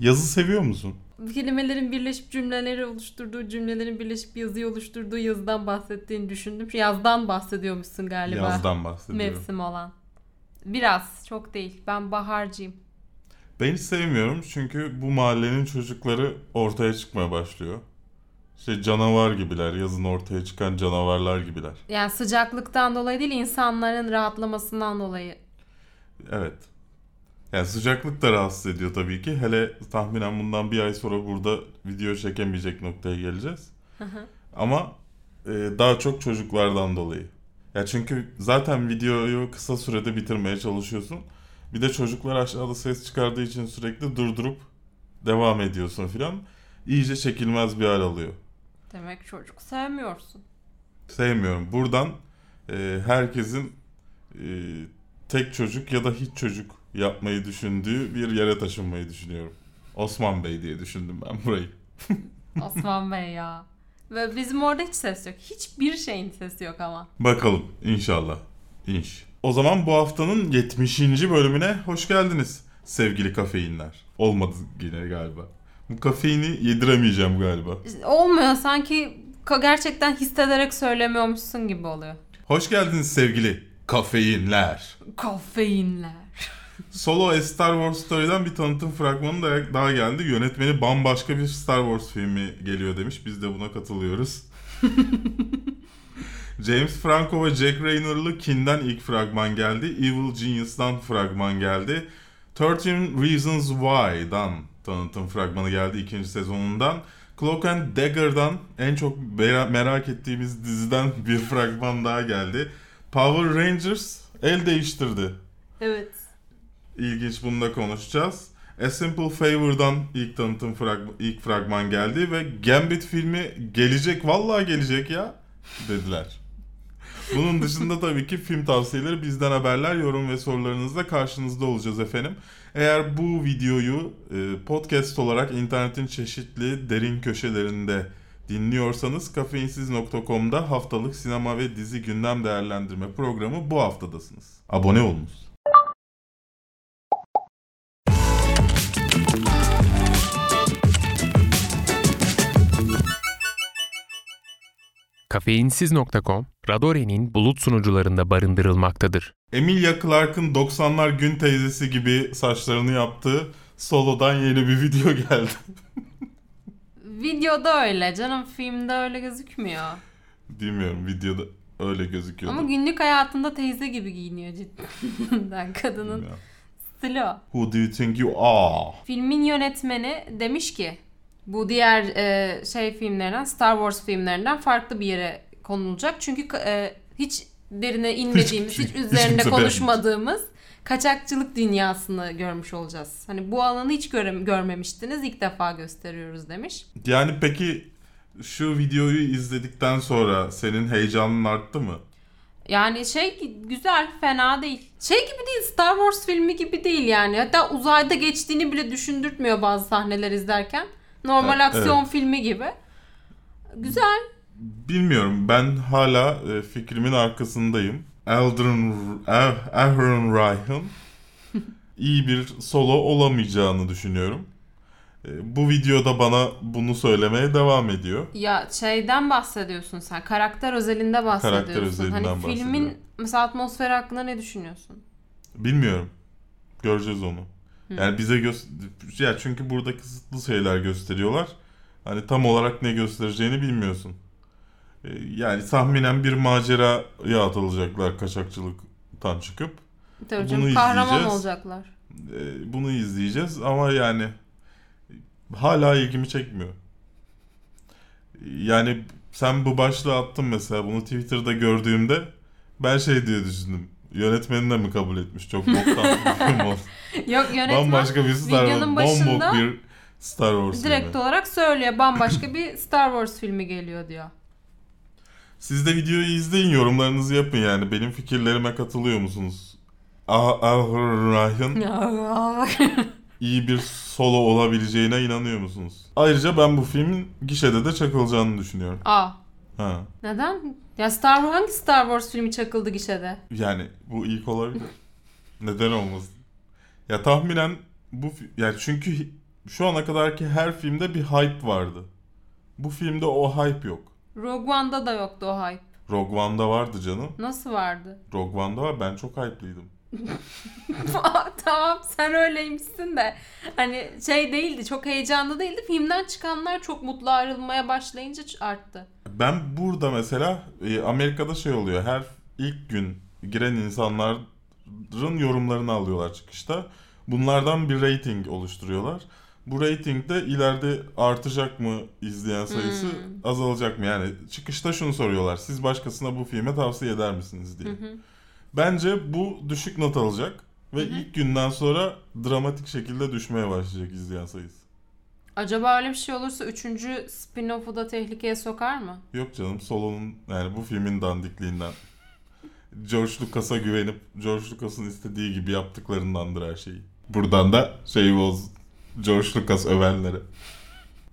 Yazı seviyor musun? Kelimelerin birleşip cümleleri oluşturduğu, cümlelerin birleşip yazıyı oluşturduğu yazıdan bahsettiğini düşündüm. Şu yazdan bahsediyormuşsun galiba. Yazdan bahsediyorum. Mevsim olan. Biraz, çok değil. Ben baharcıyım. Ben hiç sevmiyorum çünkü bu mahallenin çocukları ortaya çıkmaya başlıyor. İşte canavar gibiler, yazın ortaya çıkan canavarlar gibiler. Yani sıcaklıktan dolayı değil, insanların rahatlamasından dolayı. Evet. Yani sıcaklık da rahatsız ediyor tabii ki. Hele tahminen bundan bir ay sonra burada video çekemeyecek noktaya geleceğiz. Hı hı. Ama e, daha çok çocuklardan dolayı. Ya çünkü zaten videoyu kısa sürede bitirmeye çalışıyorsun. Bir de çocuklar aşağıda ses çıkardığı için sürekli durdurup devam ediyorsun filan. İyice çekilmez bir hal alıyor. Demek çocuk sevmiyorsun. Sevmiyorum. Buradan e, herkesin e, tek çocuk ya da hiç çocuk yapmayı düşündüğü bir yere taşınmayı düşünüyorum. Osman Bey diye düşündüm ben burayı. Osman Bey ya. Ve bizim orada hiç ses yok. Hiçbir şeyin sesi yok ama. Bakalım inşallah. İnş. O zaman bu haftanın 70. bölümüne hoş geldiniz sevgili kafeinler. Olmadı yine galiba. Bu kafeini yediremeyeceğim galiba. Olmuyor sanki gerçekten hissederek söylemiyormuşsun gibi oluyor. Hoş geldiniz sevgili kafeinler. Kafeinler. Solo A Star Wars Story'den bir tanıtım fragmanı da daha geldi. Yönetmeni bambaşka bir Star Wars filmi geliyor demiş. Biz de buna katılıyoruz. James Franco ve Jack Rayner'lı Kin'den ilk fragman geldi. Evil Genius'dan fragman geldi. 13 Reasons Why'dan tanıtım fragmanı geldi ikinci sezonundan. Cloak and Dagger'dan en çok merak ettiğimiz diziden bir fragman daha geldi. Power Rangers el değiştirdi. Evet. İlginç bunu da konuşacağız. A Simple Favor'dan ilk tanıtım fragman, ilk fragman geldi ve Gambit filmi gelecek vallahi gelecek ya dediler. Bunun dışında tabii ki film tavsiyeleri bizden haberler, yorum ve sorularınızla karşınızda olacağız efendim. Eğer bu videoyu e, podcast olarak internetin çeşitli derin köşelerinde dinliyorsanız kafeinsiz.com'da haftalık sinema ve dizi gündem değerlendirme programı bu haftadasınız. Abone olunuz. Kafeinsiz.com, Radore'nin bulut sunucularında barındırılmaktadır. Emilia Clarke'ın 90'lar gün teyzesi gibi saçlarını yaptığı solodan yeni bir video geldi. Videoda öyle canım filmde öyle gözükmüyor. Bilmiyorum videoda öyle gözüküyordu. Ama günlük hayatında teyze gibi giyiniyor cidden kadının Bilmiyorum. stili o. Who do you think you are? Filmin yönetmeni demiş ki bu diğer e, şey filmlerinden Star Wars filmlerinden farklı bir yere konulacak. Çünkü e, hiç derine inmediğimiz, Hiç hiç, hiç üzerinde kimse konuşmadığımız kaçakçılık dünyasını görmüş olacağız. Hani bu alanı hiç göre- görmemiştiniz. ilk defa gösteriyoruz demiş. Yani peki şu videoyu izledikten sonra senin heyecanın arttı mı? Yani şey güzel, fena değil. Şey gibi değil, Star Wars filmi gibi değil yani. Hatta uzayda geçtiğini bile düşündürtmüyor bazı sahneler izlerken. Normal Evet, aksiyon filmi gibi. Güzel. Bilmiyorum. Ben hala e, fikrimin arkasındayım. Eldrin Er- Aaron Ryan iyi bir solo olamayacağını düşünüyorum. E, Bu videoda bana bunu söylemeye devam ediyor. Ya şeyden bahsediyorsun sen. Karakter özelinde bahsediyorsun. Karakter özelinden hani filmin bahsediyorum. mesela atmosferi hakkında ne düşünüyorsun? Bilmiyorum. Göreceğiz onu. Yani bize göz ya çünkü burada kısıtlı şeyler gösteriyorlar. Hani tam olarak ne göstereceğini bilmiyorsun. Ee, Yani tahminen bir maceraya atılacaklar kaçakçılıktan çıkıp. Tabii canım Bunu kahraman olacaklar. Ee, Bunu izleyeceğiz ama yani hala ilgimi çekmiyor. Yani sen bu başlığı attın mesela bunu Twitter'da gördüğümde ben şey diye düşündüm. Yönetmeni de mi kabul etmiş? Çok boktan bir film oldu. Yok yönetmen Bambaşka bir Star videonun başında bir Star Wars direkt filmi. olarak söylüyor. Bambaşka bir Star Wars filmi geliyor diyor. Siz de videoyu izleyin yorumlarınızı yapın yani. Benim fikirlerime katılıyor musunuz? Ah, ah iyi bir solo olabileceğine inanıyor musunuz? Ayrıca ben bu filmin gişede de çakılacağını düşünüyorum. Aa Ha. neden? Ya Star Wars hangi Star Wars filmi çakıldı gişede? Yani bu ilk olabilir. Neden olmasın? Ya tahminen bu yani çünkü şu ana kadarki her filmde bir hype vardı. Bu filmde o hype yok. Rogue One'da da yoktu o hype. Rogue One'da vardı canım. Nasıl vardı? Rogue One'da var. Ben çok hype'lıydım. tamam sen öyleymişsin de hani şey değildi çok heyecanlı değildi filmden çıkanlar çok mutlu ayrılmaya başlayınca arttı. Ben burada mesela e, Amerika'da şey oluyor. Her ilk gün giren insanların yorumlarını alıyorlar çıkışta. Bunlardan bir rating oluşturuyorlar. Bu rating de ileride artacak mı izleyen sayısı, Hmm. azalacak mı? Yani çıkışta şunu soruyorlar. Siz başkasına bu filme tavsiye eder misiniz diye. Hı hı. Bence bu düşük not alacak ve ilk günden sonra dramatik şekilde düşmeye başlayacak izleyen sayısı. Acaba öyle bir şey olursa üçüncü spin-off'u da tehlikeye sokar mı? Yok canım Solo'nun yani bu filmin dandikliğinden. George Lucas'a güvenip George Lucas'ın istediği gibi yaptıklarındandır her şeyi. Buradan da şey boz George Lucas övenlere.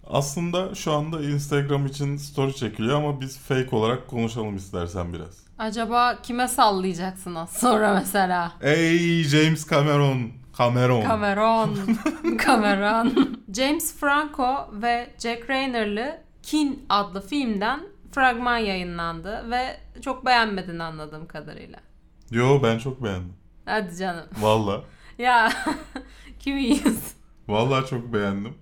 Aslında şu anda Instagram için story çekiliyor ama biz fake olarak konuşalım istersen biraz. Acaba kime sallayacaksın az sonra mesela? Ey James Cameron. Cameron. Cameron. Cameron. James Franco ve Jack Rayner'lı Kin adlı filmden fragman yayınlandı ve çok beğenmedin anladığım kadarıyla. Yo ben çok beğendim. Hadi canım. Valla. Ya kimiyiz? Valla çok beğendim.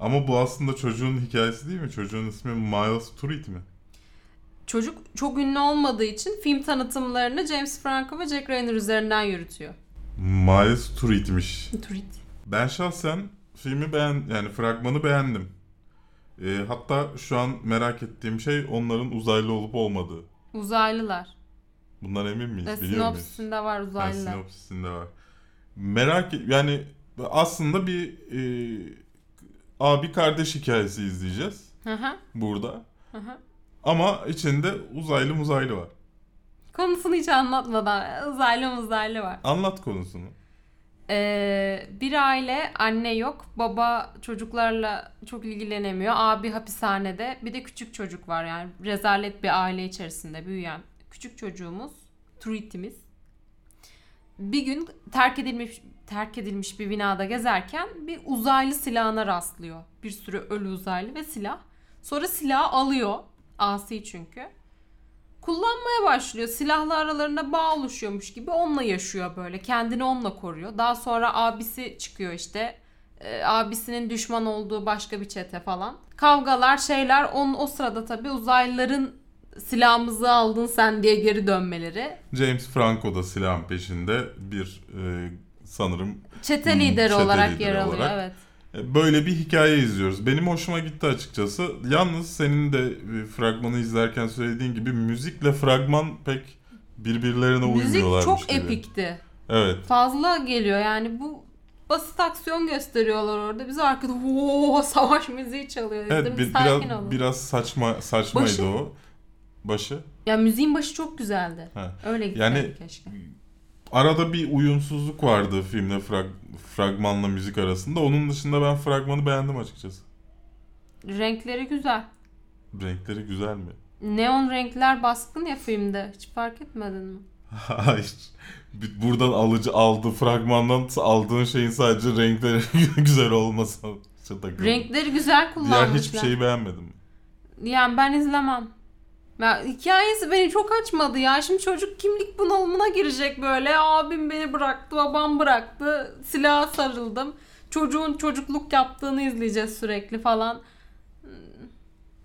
Ama bu aslında çocuğun hikayesi değil mi? Çocuğun ismi Miles Turrit mi? Çocuk çok ünlü olmadığı için film tanıtımlarını James Franco ve Jack Rayner üzerinden yürütüyor. Miles Turrit'miş. Turit. Ben şahsen filmi beğen yani fragmanı beğendim. Ee, hatta şu an merak ettiğim şey onların uzaylı olup olmadığı. Uzaylılar. Bundan emin miyiz? Ve Biliyor muyuz? sinopsisinde var Ha, uzaylılar. sinopsisinde var. Merak et- yani aslında bir e, abi kardeş hikayesi izleyeceğiz Hı hı, burada. hı hı. Ama içinde uzaylı muzaylı var. Konusunu hiç anlatmadan uzaylı uzaylı var. Anlat konusunu. Ee, bir aile anne yok. Baba çocuklarla çok ilgilenemiyor. Abi hapishanede. Bir de küçük çocuk var yani. Rezalet bir aile içerisinde büyüyen küçük çocuğumuz. Truit'imiz. Bir gün terk edilmiş terk edilmiş bir binada gezerken bir uzaylı silahına rastlıyor. Bir sürü ölü uzaylı ve silah. Sonra silahı alıyor. Asi çünkü. Kullanmaya başlıyor. Silahla aralarında bağ oluşuyormuş gibi onunla yaşıyor böyle. Kendini onunla koruyor. Daha sonra abisi çıkıyor işte. Ee, abisinin düşman olduğu başka bir çete falan. Kavgalar şeyler. Onun, o sırada tabii uzaylıların silahımızı aldın sen diye geri dönmeleri. James Franco da silahın peşinde bir e, sanırım Çete Hmm, lideri çete olarak lideri yer alıyor. olarak. Evet. E, Böyle bir hikaye izliyoruz. Benim hoşuma gitti açıkçası. Yalnız senin de e, fragmanı izlerken söylediğin gibi müzikle fragman pek birbirlerine Müzik uymuyorlarmış çok gibi. epikti. Evet. Fazla geliyor yani bu basit aksiyon gösteriyorlar orada. Biz arkada "Oo, savaş müziği çalıyor. Evet Dedim, bir- biraz olun. biraz saçma saçmaydı Başı- o. Başı. Ya müziğin başı çok güzeldi. Ha. Öyle gitseydi Yani- keşke. Arada bir uyumsuzluk vardı filmde frag, fragmanla müzik arasında. Onun dışında ben fragmanı beğendim açıkçası. Renkleri güzel. Renkleri güzel mi? Neon renkler baskın ya filmde. Hiç fark etmedin mi? Hayır. Buradan alıcı aldı fragmandan aldığın şeyin sadece renkleri güzel takıldım. Renkleri güzel Diğer kullanmışlar. hiçbir şeyi beğenmedim. Yani ben izlemem. Ya hikayesi beni çok açmadı ya. Şimdi çocuk kimlik bunalımına girecek böyle. Abim beni bıraktı, babam bıraktı. Silaha sarıldım. Çocuğun çocukluk yaptığını izleyeceğiz sürekli falan.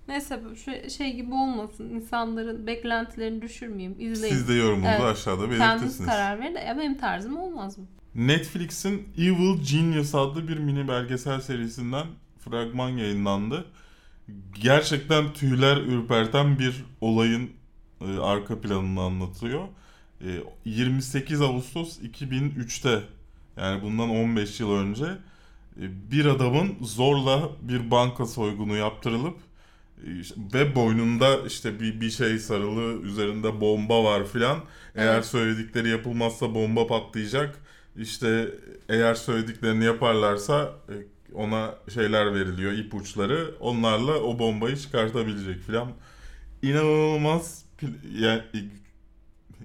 Neyse şu şey gibi olmasın. İnsanların beklentilerini düşürmeyeyim. İzleyin. Siz de yorumunuzu Evet. aşağıda Kendiniz belirtirsiniz. karar verin de ya benim tarzım olmaz mı? Netflix'in Evil Genius adlı bir mini belgesel serisinden fragman yayınlandı. Gerçekten tüyler ürperten bir olayın e, arka planını anlatıyor. E, 28 Ağustos 2003'te yani bundan 15 yıl önce e, bir adamın zorla bir banka soygunu yaptırılıp e, ve boynunda işte bir bir şey sarılı üzerinde bomba var filan. Eğer Evet. söyledikleri yapılmazsa bomba patlayacak. İşte eğer söylediklerini yaparlarsa e, ona şeyler veriliyor, ipuçları. Onlarla o bombayı çıkartabilecek filan. İnanılmaz yani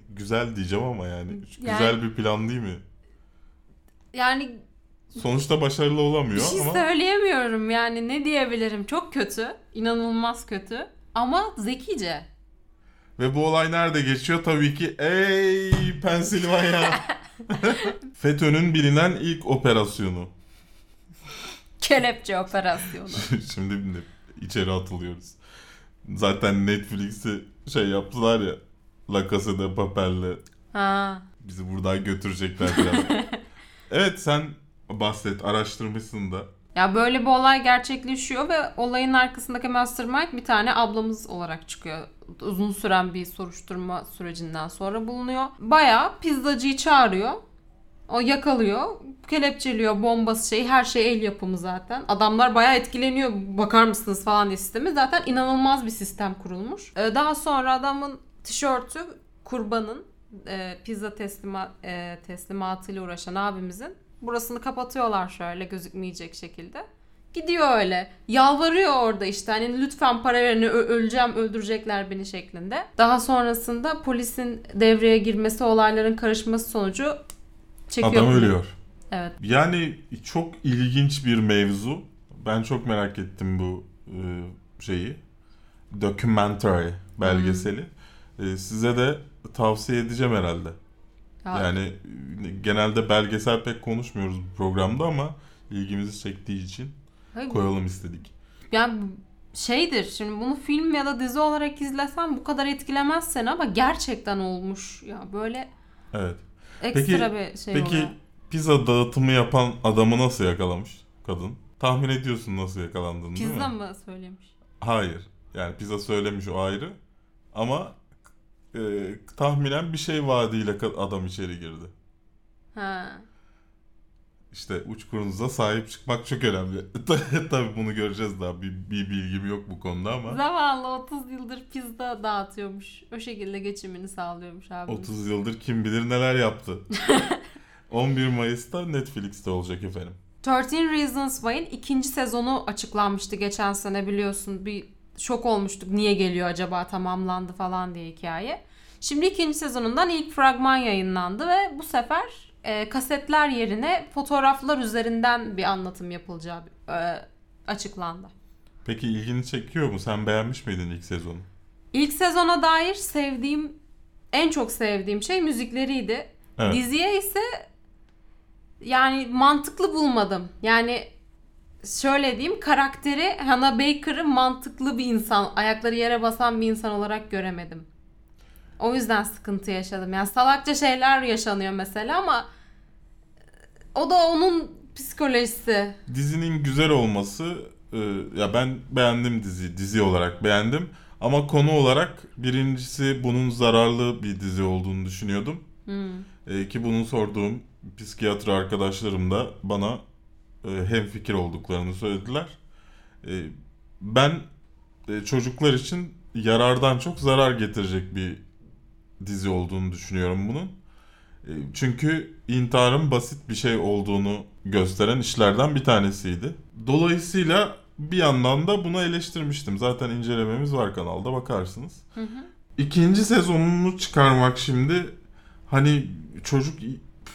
güzel diyeceğim ama yani, Yani- güzel bir plan değil mi? Yani Sonuçta başarılı olamıyor Bir şey ama söyleyemiyorum yani ne diyebilirim. Çok kötü. inanılmaz kötü. Ama zekice. ve bu olay nerede geçiyor? Tabii ki ey Pensilvanya. FETÖ'nün bilinen ilk operasyonu. Kelepçe operasyonu. Şimdi içeri atılıyoruz. Zaten Netflix'i şey yaptılar ya. La Casa de Papel'le ha. bizi buradan götürecekler biraz. evet sen bahset araştırmışsın da. Ya böyle bir olay gerçekleşiyor ve olayın arkasındaki mastermind bir tane ablamız olarak çıkıyor. Uzun süren bir soruşturma sürecinden sonra bulunuyor. Bayağı pizzacıyı çağırıyor. O yakalıyor, kelepçeliyor, bombası şey, her şey el yapımı zaten. Adamlar bayağı etkileniyor, bakar mısınız falan diye sistemi. Zaten inanılmaz bir sistem kurulmuş. Ee, Daha sonra adamın tişörtü kurbanın e, pizza teslima, e, teslimatıyla uğraşan abimizin burasını kapatıyorlar şöyle gözükmeyecek şekilde. Gidiyor öyle. Yalvarıyor orada işte hani lütfen para verin öleceğim öldürecekler beni şeklinde. Daha sonrasında polisin devreye girmesi olayların karışması sonucu çekiyor. Adam ölüyor. Evet. Yani çok ilginç bir mevzu. Ben çok merak ettim bu e, şeyi. Documentary belgeseli. E, size de tavsiye edeceğim herhalde. Ya, Yani e, genelde belgesel pek konuşmuyoruz bu programda ama ilgimizi çektiği için hayır, koyalım istedik. yani şeydir şimdi bunu film ya da dizi olarak izlesen bu kadar etkilemez seni ama gerçekten olmuş ya böyle Evet. Ekstra bir şey Peki oluyor. pizza dağıtımı yapan adamı nasıl yakalamış kadın? Tahmin ediyorsun nasıl yakalandığını değil mi? Pizza mı söylemiş? Hayır. Yani pizza söylemiş o ayrı. Ama e, tahminen bir şey vaadiyle adam içeri girdi. Ha. İşte uçkurunuza sahip çıkmak çok önemli. Tabii bunu göreceğiz daha. Bir, bir bilgim yok bu konuda ama. Zavallı 30 yıldır pizza dağıtıyormuş. O şekilde geçimini sağlıyormuş abi. 30 yıldır kim bilir neler yaptı. 11 Mayıs'ta Netflix'te olacak efendim. 13 Reasons Why'in ikinci sezonu açıklanmıştı geçen sene biliyorsun. Bir şok olmuştuk. Niye geliyor acaba tamamlandı falan diye hikaye. Şimdi ikinci sezonundan ilk fragman yayınlandı ve bu sefer e, kasetler yerine fotoğraflar üzerinden bir anlatım yapılacağı e, açıklandı. Peki ilgini çekiyor mu? Sen beğenmiş miydin ilk sezonu? İlk sezona dair sevdiğim, en çok sevdiğim şey müzikleriydi. Evet. Diziye ise yani mantıklı bulmadım. Yani şöyle diyeyim karakteri Hannah Baker'ı mantıklı bir insan, ayakları yere basan bir insan olarak göremedim. O yüzden sıkıntı yaşadım. Yani salakça şeyler yaşanıyor mesela ama o da onun psikolojisi. Dizinin güzel olması e, ya ben beğendim dizi dizi olarak beğendim ama konu olarak birincisi bunun zararlı bir dizi olduğunu düşünüyordum. Hmm. E, ki bunu sorduğum psikiyatri arkadaşlarım da bana e, hem fikir olduklarını söylediler. E, ben e, çocuklar için yarardan çok zarar getirecek bir dizi olduğunu düşünüyorum bunun. E, çünkü intiharın basit bir şey olduğunu gösteren işlerden bir tanesiydi. Dolayısıyla bir yandan da bunu eleştirmiştim. Zaten incelememiz var kanalda bakarsınız. Hı hı. İkinci sezonunu çıkarmak şimdi hani çocuk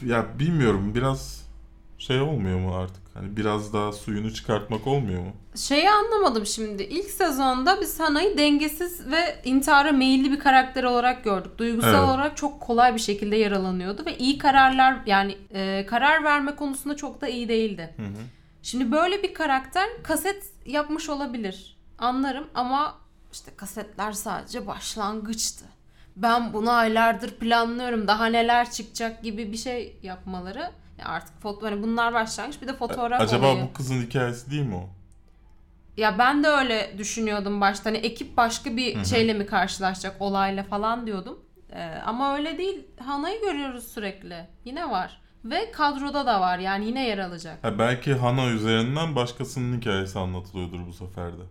ya bilmiyorum biraz şey olmuyor mu artık? Hani biraz daha suyunu çıkartmak olmuyor mu? Şeyi anlamadım şimdi. İlk sezonda biz Hana'yı dengesiz ve intihara meyilli bir karakter olarak gördük. Duygusal Evet. olarak çok kolay bir şekilde yaralanıyordu ve iyi kararlar yani e, karar verme konusunda çok da iyi değildi. Hı hı. Şimdi böyle bir karakter kaset yapmış olabilir. Anlarım ama işte kasetler sadece başlangıçtı. Ben bunu aylardır planlıyorum. Daha neler çıkacak gibi bir şey yapmaları. Artık foto hani bunlar başlangıç bir de fotoğraf Acaba olayı. bu kızın hikayesi değil mi o? Ya ben de öyle düşünüyordum başta. Hani ekip başka bir Hı hı. şeyle mi karşılaşacak olayla falan diyordum. Ee, ama öyle değil. Hana'yı görüyoruz sürekli. Yine var. Ve kadroda da var. Yani yine yer alacak. Ha, belki Hana üzerinden başkasının hikayesi anlatılıyordur bu sefer de.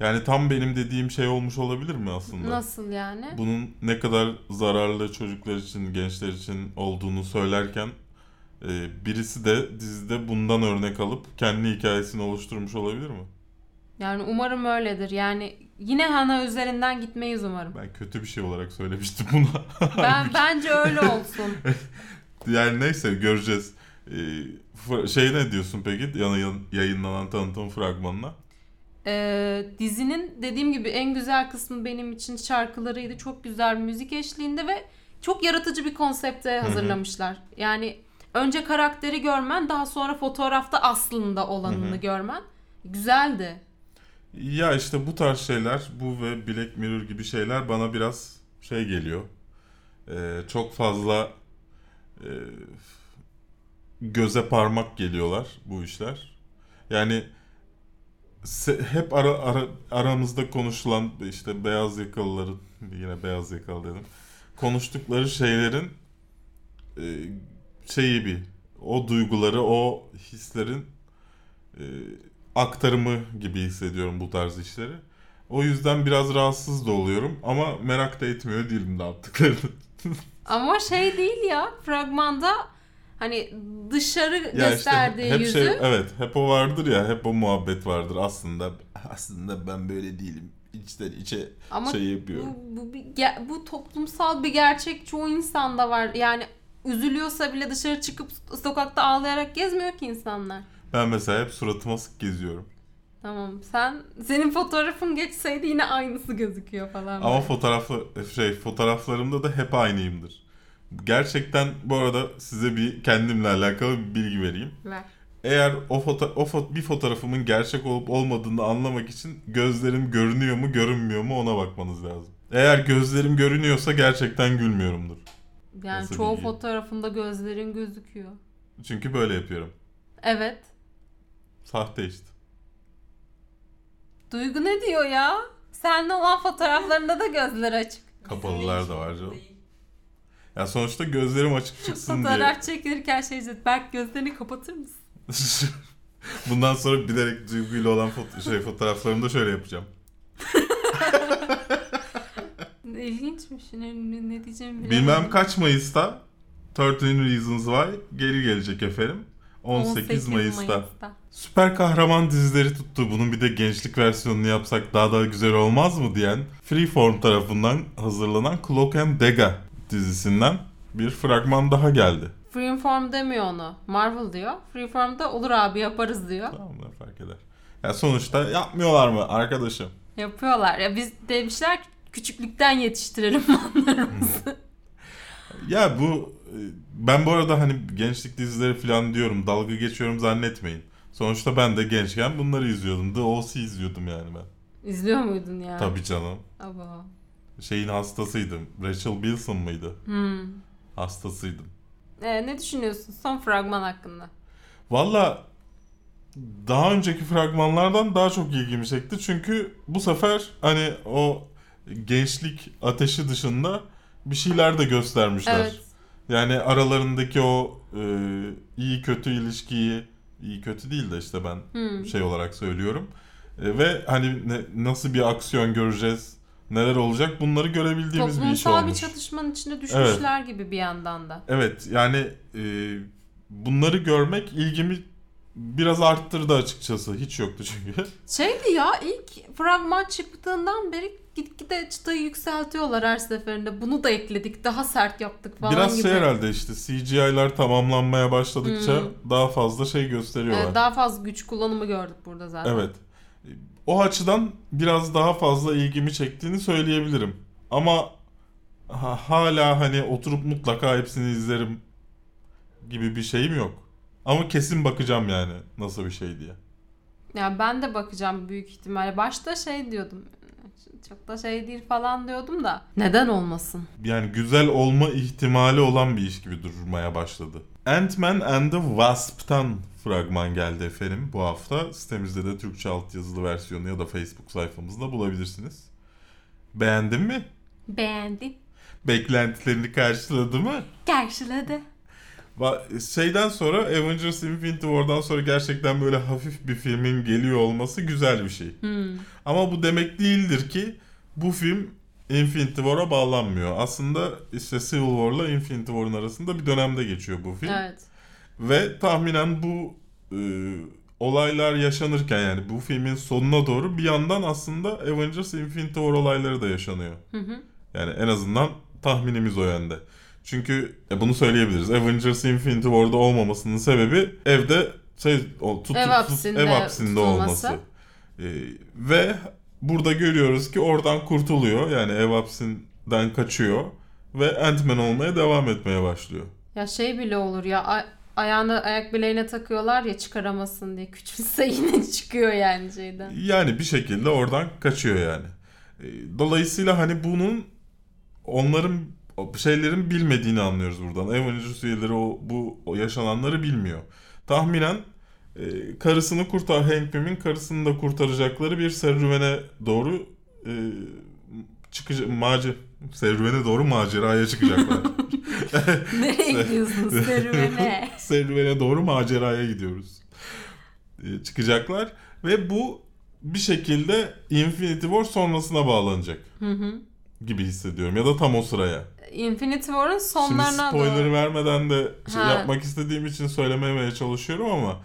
Yani tam benim dediğim şey olmuş olabilir mi aslında? Nasıl yani? Bunun ne kadar zararlı çocuklar için, gençler için olduğunu söylerken e, birisi de dizide bundan örnek alıp kendi hikayesini oluşturmuş olabilir mi? Yani umarım öyledir. Yani yine Hana üzerinden gitmeyiz umarım. Ben kötü bir şey olarak söylemiştim bunu. Ben bence öyle olsun. yani neyse göreceğiz. Ee, Şey ne diyorsun peki yana- yayınlanan tanıtım fragmanına? Ee, dizinin dediğim gibi en güzel kısmı benim için şarkılarıydı. Çok güzel müzik eşliğinde ve çok yaratıcı bir konsepte hazırlamışlar. Yani önce karakteri görmen daha sonra fotoğrafta aslında olanını görmen güzeldi. Ya işte bu tarz şeyler, bu ve Black Mirror gibi şeyler bana biraz şey geliyor. Ee, çok fazla e, göze parmak geliyorlar bu işler. Yani hep ara, ara- aramızda konuşulan işte beyaz yakalıların yine beyaz yakalı dedim. Konuştukları şeylerin e, şeyi bir o duyguları, o hislerin e, aktarımı gibi hissediyorum bu tarz işleri. O yüzden biraz rahatsız da oluyorum ama merak da etmiyor değilim ne yaptıklarını. Ama şey değil ya fragmanda hani dışarı Ya işte gösterdiği hep yüzü şey evet hep o vardır ya hep o muhabbet vardır aslında aslında ben böyle değilim içten içe ama şey yapıyorum. bu, bu, ge- bu toplumsal bir gerçek çoğu insanda var. Yani üzülüyorsa bile dışarı çıkıp sokakta ağlayarak gezmiyor ki insanlar. Ben mesela hep suratıma sık geziyorum. Tamam sen senin fotoğrafın geçseydi yine aynısı gözüküyor falan. Ama böyle. fotoğrafı şey fotoğraflarımda da hep aynıyımdır. Gerçekten bu arada size bir kendimle alakalı bir bilgi vereyim. Ver. Eğer o foto o fo- bir fotoğrafımın gerçek olup olmadığını anlamak için gözlerim görünüyor mu görünmüyor mu ona bakmanız lazım. Eğer gözlerim görünüyorsa gerçekten gülmüyorumdur. Yani Nasıl çoğu bilgi? fotoğrafında gözlerin gözüküyor. Çünkü böyle yapıyorum. Evet. Sahte işte. Duygu ne diyor ya? Seninle olan fotoğraflarında da gözler açık. Kapalılar da var canım. Ya sonuçta gözlerim açık çıksın diye. Fotoğraf çekilirken şey diyecek. Berk gözlerini kapatır mısın? Bundan sonra bilerek duyguyla olan foto- şey fotoğraflarımda şöyle yapacağım. İlginçmiş. Ne, ne, ne diyeceğimi bilemedim. Bilmem kaç Mayıs'ta 13 Reasons Why geri gelecek efendim. 18, Mayıs'ta. Süper kahraman dizileri tuttu. Bunun bir de gençlik versiyonunu yapsak daha da güzel olmaz mı diyen Freeform tarafından hazırlanan Cloak and Dagger dizisinden bir fragman daha geldi. Freeform demiyor onu. Marvel diyor. Freeform'da olur abi yaparız diyor. Tamam ne fark eder. Ya sonuçta yapmıyorlar mı arkadaşım? Yapıyorlar. Ya biz demişler ki küçüklükten yetiştirelim fanlarımızı. Ya bu ben bu arada hani gençlik dizileri falan diyorum dalga geçiyorum zannetmeyin. Sonuçta ben de gençken bunları izliyordum. The O.C. izliyordum yani ben. İzliyor muydun ya? Tabii canım. Aba. Şeyin hastasıydım. Rachel Bilson mıydı? Hmm. Hastasıydım. Ee, ne düşünüyorsun son fragman hakkında? Valla daha önceki fragmanlardan daha çok ilgimi çekti. Çünkü bu sefer hani o gençlik ateşi dışında bir şeyler de göstermişler. Evet. Yani aralarındaki o e, iyi kötü ilişkiyi iyi kötü değil de işte ben Hmm. şey olarak söylüyorum. E, ve hani ne- nasıl bir aksiyon göreceğiz, neler olacak bunları görebildiğimiz bir iş Toplumsal bir olmuş. çatışmanın içine düşmüşler gibi bir yandan da. Evet yani e, bunları görmek ilgimi biraz arttırdı açıkçası. Hiç yoktu çünkü. Şeydi ya ilk fragman çıktığından beri gitgide çıtayı yükseltiyorlar her seferinde. Bunu da ekledik, daha sert yaptık falan biraz gibi. şey herhalde işte CGI'lar tamamlanmaya başladıkça Hmm. daha fazla şey gösteriyorlar. Evet, daha fazla güç kullanımı gördük burada zaten. Evet. O açıdan biraz daha fazla ilgimi çektiğini söyleyebilirim. Ama ha- hala hani oturup mutlaka hepsini izlerim gibi bir şeyim yok. Ama kesin bakacağım yani nasıl bir şey diye. Yani ben de bakacağım büyük ihtimalle. Başta şey diyordum. Çok da şey değil falan diyordum da. Neden olmasın? Yani güzel olma ihtimali olan bir iş gibi durmaya başladı. Ant-Man and the Wasp'tan fragman geldi efendim bu hafta. Sitemizde de Türkçe altyazılı versiyonu ya da Facebook sayfamızda bulabilirsiniz. Beğendin mi? Beğendim. Beklentilerini karşıladı mı? Karşıladı. Şeyden sonra Avengers Infinity War'dan sonra gerçekten böyle hafif bir filmin geliyor olması güzel bir şey. Hmm. Ama bu demek değildir ki bu film Infinity War'a bağlanmıyor. Aslında işte Civil War'la Infinity War'ın arasında bir dönemde geçiyor bu film. Evet. Ve tahminen bu e, olaylar yaşanırken yani bu filmin sonuna doğru bir yandan aslında Avengers Infinity War olayları da yaşanıyor. Hı hı. Yani en azından tahminimiz o yönde. Çünkü e, bunu söyleyebiliriz. Avengers Infinity War'da olmamasının sebebi evde şey o, tut, Ev hapsinde ev hapsinde olması. E, ve burada görüyoruz ki oradan kurtuluyor. Yani ev hapsinden kaçıyor ve Ant-Man olmaya devam etmeye başlıyor. Ya şey bile olur ya ay- ayağını ayak bileğine takıyorlar ya çıkaramasın diye küçülse yine çıkıyor yani şeyden. Yani bir şekilde oradan kaçıyor yani. E, Dolayısıyla hani bunun onların şeylerin bilmediğini anlıyoruz buradan. Avengers üyeleri o, bu o yaşananları bilmiyor. Tahminen e, karısını kurtar Hank Pym'in karısını da kurtaracakları bir serüvene doğru e, çıkacak macer serüvene doğru maceraya çıkacaklar. Nereye gidiyorsunuz serüvene? serüvene doğru maceraya gidiyoruz. E, çıkacaklar ve bu bir şekilde Infinity War sonrasına bağlanacak Hı hı. Gibi hissediyorum ya da tam o sıraya. Infinity War'ın Şimdi sonlarına spoiler doğru. vermeden de şey Ha. yapmak istediğim için söylememeye çalışıyorum ama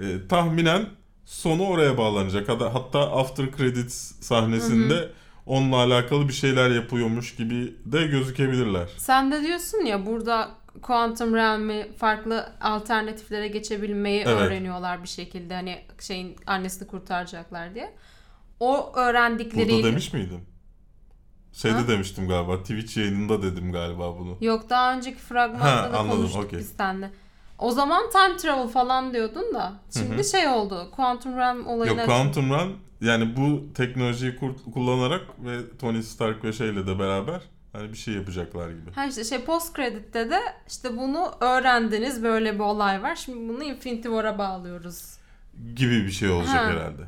e, tahminen sonu oraya bağlanacak. Hatta, after credits sahnesinde onunla alakalı bir şeyler yapıyormuş gibi de gözükebilirler. Sen de diyorsun ya burada Quantum Realm'i farklı alternatiflere geçebilmeyi Evet. öğreniyorlar bir şekilde. Hani şeyin annesini kurtaracaklar diye. O öğrendikleriyle... Burada demiş miydim? Şeyde Ha? demiştim galiba. Twitch yayınında dedim galiba bunu. Yok daha önceki fragmanda Ha, da anladım, konuştuk okey. biz seninle. O zaman time travel falan diyordun da. Şimdi Hı şey oldu. Quantum Realm olayına... Yok Quantum Run yani bu teknolojiyi kur- kullanarak ve Tony Stark ve şeyle de beraber hani bir şey yapacaklar gibi. Ha işte şey post credit'te de işte bunu öğrendiniz böyle bir olay var. Şimdi bunu Infinity War'a bağlıyoruz. gibi bir şey olacak Ha. herhalde.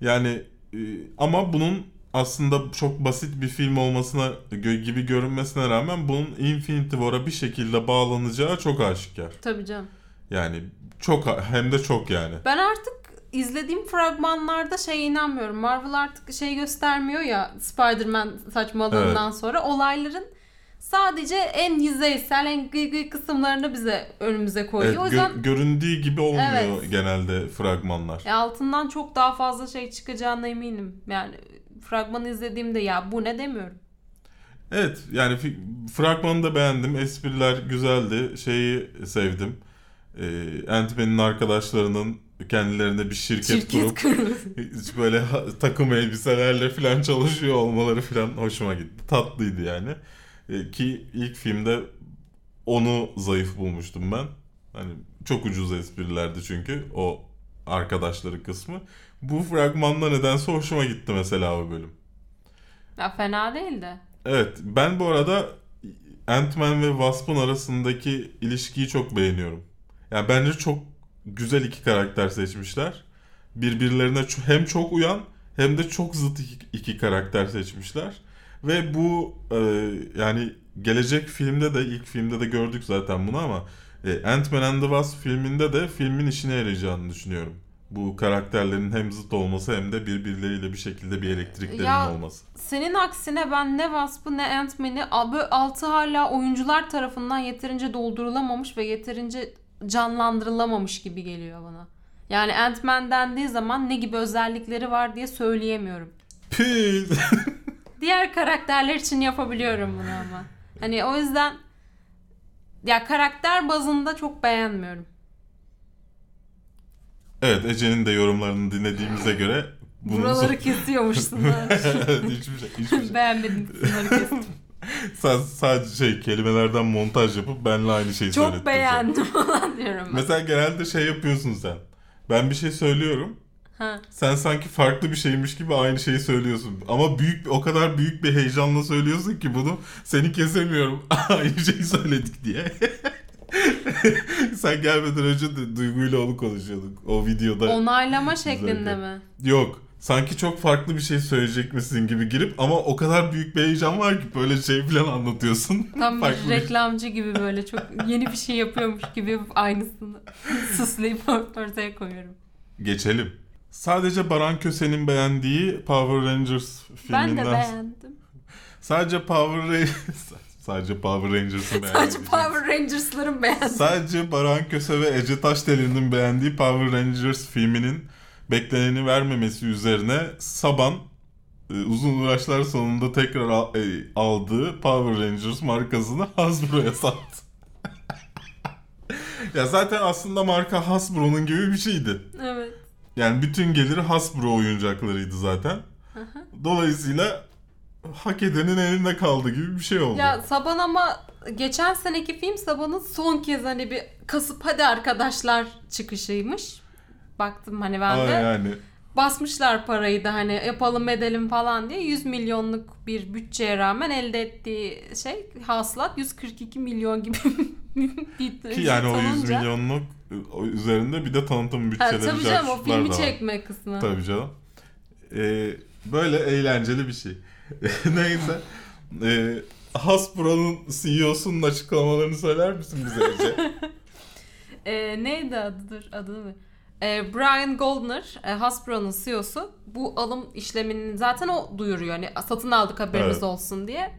Yani e, ama bunun aslında çok basit bir film olmasına gö- gibi görünmesine rağmen bunun Infinity War'a bir şekilde bağlanacağı çok aşikar. Tabii canım. Yani çok hem de çok yani. Ben artık izlediğim fragmanlarda şeye inanmıyorum. Marvel artık şey göstermiyor ya Spider-Man saçmalığından sonra olayların sadece en yüzeysel, en gıy gıy kısımlarını bize önümüze koyuyor. Evet, o gö- yüzden göründüğü gibi olmuyor Evet. genelde fragmanlar. ya altından çok daha fazla şey çıkacağına eminim. Yani fragmanı izlediğimde ya bu ne demiyorum. Evet yani fragmanı da beğendim. Espriler güzeldi. Şeyi sevdim. Ee, Ant-Man'in arkadaşlarının kendilerine bir şirket, Şirket kurup böyle takım elbiselerle falan çalışıyor olmaları falan hoşuma gitti. Tatlıydı yani. Ee, ki ilk filmde onu zayıf bulmuştum ben. Hani çok ucuz esprilerdi çünkü o arkadaşları kısmı. Bu fragmanda nedense hoşuma gitti mesela o bölüm. Ya fena değildi. Evet ben bu arada Ant-Man ve Wasp'ın arasındaki ilişkiyi çok beğeniyorum. Yani bence çok güzel iki karakter seçmişler. Birbirlerine hem çok uyan hem de çok zıt iki, iki karakter seçmişler. Ve bu e, yani gelecek filmde de ilk filmde de gördük zaten bunu ama e, Ant-Man and the Wasp filminde de filmin işine yarayacağını düşünüyorum. Bu karakterlerin hem zıt olması hem de birbirleriyle bir şekilde bir elektriklerinin Ya- olması. Senin aksine ben ne Wasp'ı ne Ant-Man'i altı hala oyuncular tarafından yeterince doldurulamamış ve yeterince canlandırılamamış gibi geliyor bana. Yani Ant-Man dendiği zaman ne gibi özellikleri var diye söyleyemiyorum. Püh. Diğer karakterler için yapabiliyorum bunu ama. Hani o yüzden ya karakter bazında çok beğenmiyorum. Evet Ece'nin de yorumlarını dinlediğimize göre bunun Buraları kesiyormuşsun. Evet, hiçbir şey, hiçbir şey. Beğenmedim kısımları kestim. Sen sadece şey kelimelerden montaj yapıp benle aynı şeyi Çok söylettin sen. beğendim falan diyorum. ben. Mesela genelde şey yapıyorsun sen. Ben bir şey söylüyorum. Ha. Sen sanki farklı bir şeymiş gibi aynı şeyi söylüyorsun. Ama büyük o kadar büyük bir heyecanla söylüyorsun ki bunu seni kesemiyorum. aynı şeyi söyledik diye. Sen gelmeden önce de Duygu'yla onu konuşuyorduk. O videoda. Onaylama şeklinde mi? Yok. Sanki çok farklı bir şey söyleyecek misin gibi girip ama o kadar büyük bir heyecan var ki böyle şey falan anlatıyorsun. Tam bir reklamcı gibi böyle çok yeni bir şey yapıyormuş gibi aynısını süsleyip ortaya koyuyorum. Geçelim. Sadece Baran Köse'nin beğendiği Power Rangers Ben de filminden... beğendim. Sadece Power Rangers... Sadece Power Rangers'ın beğendiği. Sadece Power Rangers'ların beğendim. Sadece Baran Köse ve Ece Taşdelen'in beğendiği Power Rangers filminin bekleneni vermemesi üzerine Saban e, uzun uğraşlar sonunda tekrar e, aldığı Power Rangers markasını Hasbro'ya sattı. ya zaten aslında marka Hasbro'nun gibi bir şeydi. Evet. Yani bütün geliri Hasbro oyuncaklarıydı zaten. Dolayısıyla hak edenin elinde kaldı gibi bir şey oldu. Ya Saban ama geçen seneki film Saban'ın son kez hani bir kasıp hadi arkadaşlar çıkışıymış. Baktım hani ben Aa, de. yani Basmışlar parayı da hani yapalım edelim falan diye 100 milyonluk bir bütçeye rağmen elde ettiği şey hasılat 142 milyon gibi bir ki yani o 100 olunca- milyonluk üzerinde bir de tanıtım Ha, bütçeleri tabii canım o filmi çekme kısmı. Tabii canım. Ee, böyle eğlenceli bir şey. Neyse. Ee, Hasbro'nun CEO'sunun açıklamalarını söyler misin bize Ece? Ee, neydi adıdır adını mı? Ee, Brian Goldner, e, Hasbro'nun CEO'su bu alım işlemini zaten o duyuruyor. Hani satın aldık haberiniz Evet. olsun diye.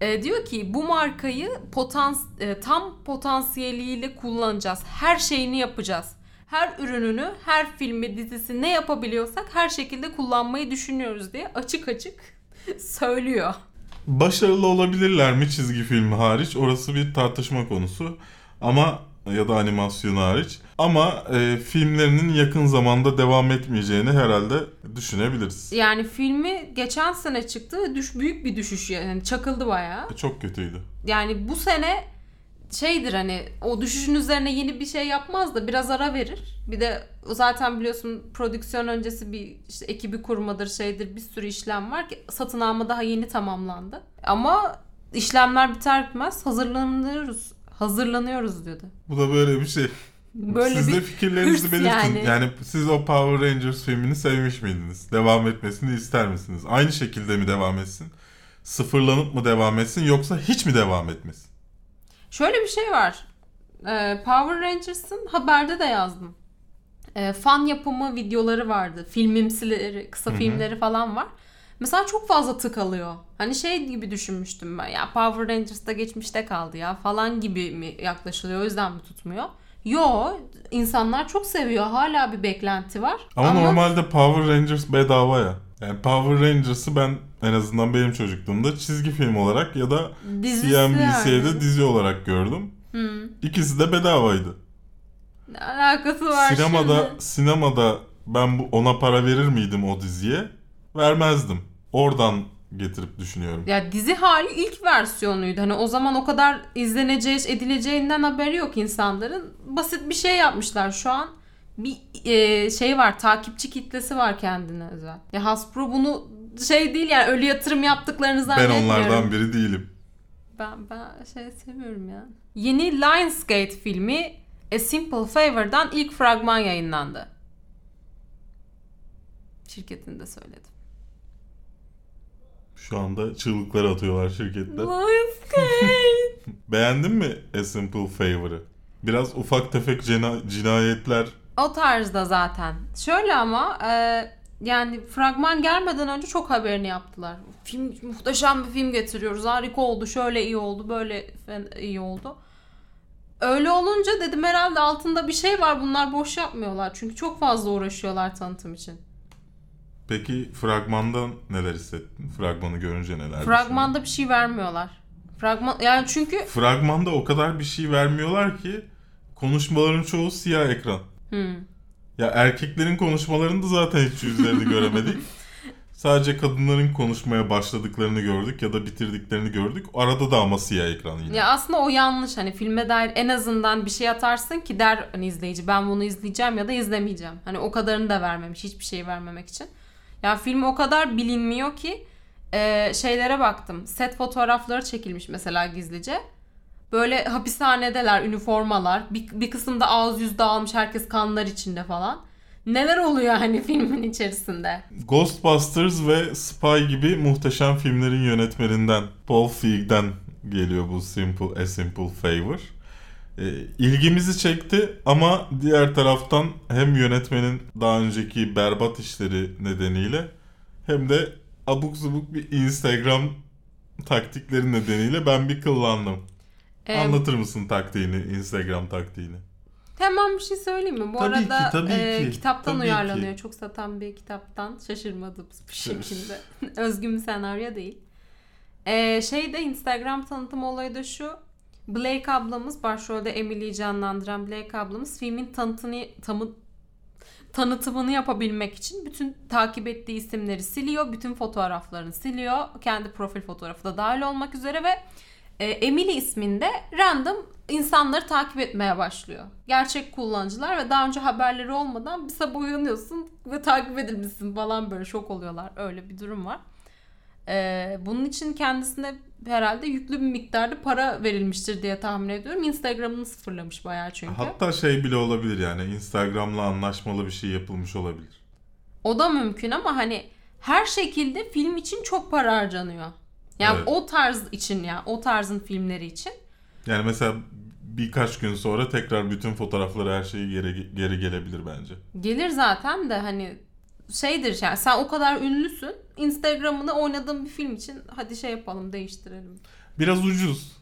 Ee, diyor ki bu markayı potans e, tam potansiyeliyle kullanacağız. Her şeyini yapacağız. Her ürününü, her filmi, dizisi ne yapabiliyorsak her şekilde kullanmayı düşünüyoruz diye açık açık söylüyor. Başarılı olabilirler mi çizgi filmi hariç? Orası bir tartışma konusu. Ama ya da animasyon hariç. Ama e, filmlerinin yakın zamanda devam etmeyeceğini herhalde düşünebiliriz. Yani filmi geçen sene çıktı ve düş, büyük bir düşüş yani çakıldı bayağı. Çok kötüydü. yani bu sene şeydir hani o düşüşün üzerine yeni bir şey yapmaz da biraz ara verir. Bir de zaten biliyorsun prodüksiyon öncesi bir işte ekibi kurmadır şeydir bir sürü işlem var ki satın alma daha yeni tamamlandı. Ama işlemler biter bitmez hazırlanıyoruz. Hazırlanıyoruz diyordu. Bu da böyle bir şey. Böyle siz de bir fikirlerinizi hırs belirtin. yani. Yani. siz o Power Rangers filmini sevmiş miydiniz? Devam etmesini ister misiniz? Aynı şekilde mi devam etsin? Sıfırlanıp mı devam etsin yoksa hiç mi devam etmesin? Şöyle bir şey var. Ee, Power Rangers'ın haberde de yazdım. Ee, fan yapımı videoları vardı. Filmimsileri, kısa Hı hı. filmleri falan var. Mesela çok fazla tık alıyor. Hani şey gibi düşünmüştüm ben. Ya Power Rangers da geçmişte kaldı ya falan gibi mi yaklaşılıyor. O yüzden mi tutmuyor? Yo, insanlar çok seviyor. Hala bir beklenti var. Ama, normalde Power Rangers bedava ya. Yani Power Rangers'ı ben en azından benim çocukluğumda çizgi film olarak ya da Dizisi CNBC'de yani. dizi olarak gördüm. Hı. İkisi de bedavaydı. Ne alakası var sinemada şimdi? sinemada ben bu ona para verir miydim o diziye? Vermezdim. Oradan getirip düşünüyorum. Ya dizi hali ilk versiyonuydu. Hani o zaman o kadar izleneceği, edileceğinden haberi yok insanların. Basit bir şey yapmışlar şu an. Bir e, şey var, takipçi kitlesi var kendine özel. Ya Hasbro bunu şey değil yani ölü yatırım yaptıklarını Ben zannetmiyorum. onlardan biri değilim. Ben, ben şey seviyorum ya. Yeni Lionsgate filmi A Simple Favor'dan ilk fragman yayınlandı. Şirketinde söyledim. Şu anda çığlıklar atıyorlar şirkette. Lionsgate! Beğendin mi A Simple Favor'ı? Biraz ufak tefek cina- cinayetler O tarzda zaten. Şöyle ama e, yani fragman gelmeden önce çok haberini yaptılar. Film muhteşem bir film getiriyoruz. Harika oldu. Şöyle iyi oldu. Böyle iyi oldu. Öyle olunca dedim herhalde altında bir şey var. Bunlar boş yapmıyorlar. Çünkü çok fazla uğraşıyorlar tanıtım için. Peki fragmandan neler hissettin? Fragmanı görünce neler? Fragmanda bir şey vermiyorlar. Fragman yani çünkü Fragmanda o kadar bir şey vermiyorlar ki konuşmaların çoğu siyah ekran. hmm, Ya erkeklerin konuşmalarında zaten hiç yüzlerini göremedik. Sadece kadınların konuşmaya başladıklarını gördük ya da bitirdiklerini gördük. Arada da ama siyah ekran yine. Ya aslında o yanlış. Hani filme dair en azından bir şey atarsın ki der hani izleyici ben bunu izleyeceğim ya da izlemeyeceğim. Hani o kadarını da vermemiş. Hiçbir şey vermemek için. Ya film o kadar bilinmiyor ki e, şeylere baktım. Set fotoğrafları çekilmiş mesela gizlice. Böyle hapishanedeler, üniformalar. Bir, bir kısımda ağız yüz dağılmış herkes kanlar içinde falan. Neler oluyor hani filmin içerisinde? Ghostbusters ve Spy gibi muhteşem filmlerin yönetmeninden Paul Feig'den geliyor bu Simple A Simple Favor. Ee, ilgimizi çekti ama diğer taraftan hem yönetmenin daha önceki berbat işleri nedeniyle hem de abuk subuk bir Instagram taktikleri nedeniyle ben bir kıllandım. Ee, Anlatır mısın taktiğini, Instagram taktiğini? Hemen bir şey söyleyeyim mi? Bu Tabii arada ki, tabii e, ki, kitaptan tabii uyarlanıyor. ki. Çok satan bir kitaptan. Şaşırmadığımız bir şekilde. Özgün bir senaryo değil. E, şey de Instagram tanıtım olayı da şu. Blake ablamız başrolde Emily'yi canlandıran Blake ablamız filmin tanıtını, tamı, tanıtımını yapabilmek için bütün takip ettiği isimleri siliyor. Bütün fotoğraflarını siliyor. Kendi profil fotoğrafı da dahil olmak üzere ve e, Emily isminde random insanları takip etmeye başlıyor. Gerçek kullanıcılar ve daha önce haberleri olmadan bir sabah uyanıyorsun ve takip edilmişsin falan böyle şok oluyorlar. Öyle bir durum var. E, bunun için kendisine herhalde yüklü bir miktarda para verilmiştir diye tahmin ediyorum. Instagram'ını sıfırlamış bayağı çünkü. Hatta şey bile olabilir yani Instagram'la anlaşmalı bir şey yapılmış olabilir. O da mümkün ama hani her şekilde film için çok para harcanıyor. Yani Evet. o tarz için ya, o tarzın filmleri için. Yani mesela birkaç gün sonra tekrar bütün fotoğrafları her şeyi geri, geri gelebilir bence. Gelir zaten de hani şeydir yani sen o kadar ünlüsün. Instagram'ını oynadığın bir film için hadi şey yapalım değiştirelim. Biraz ucuz.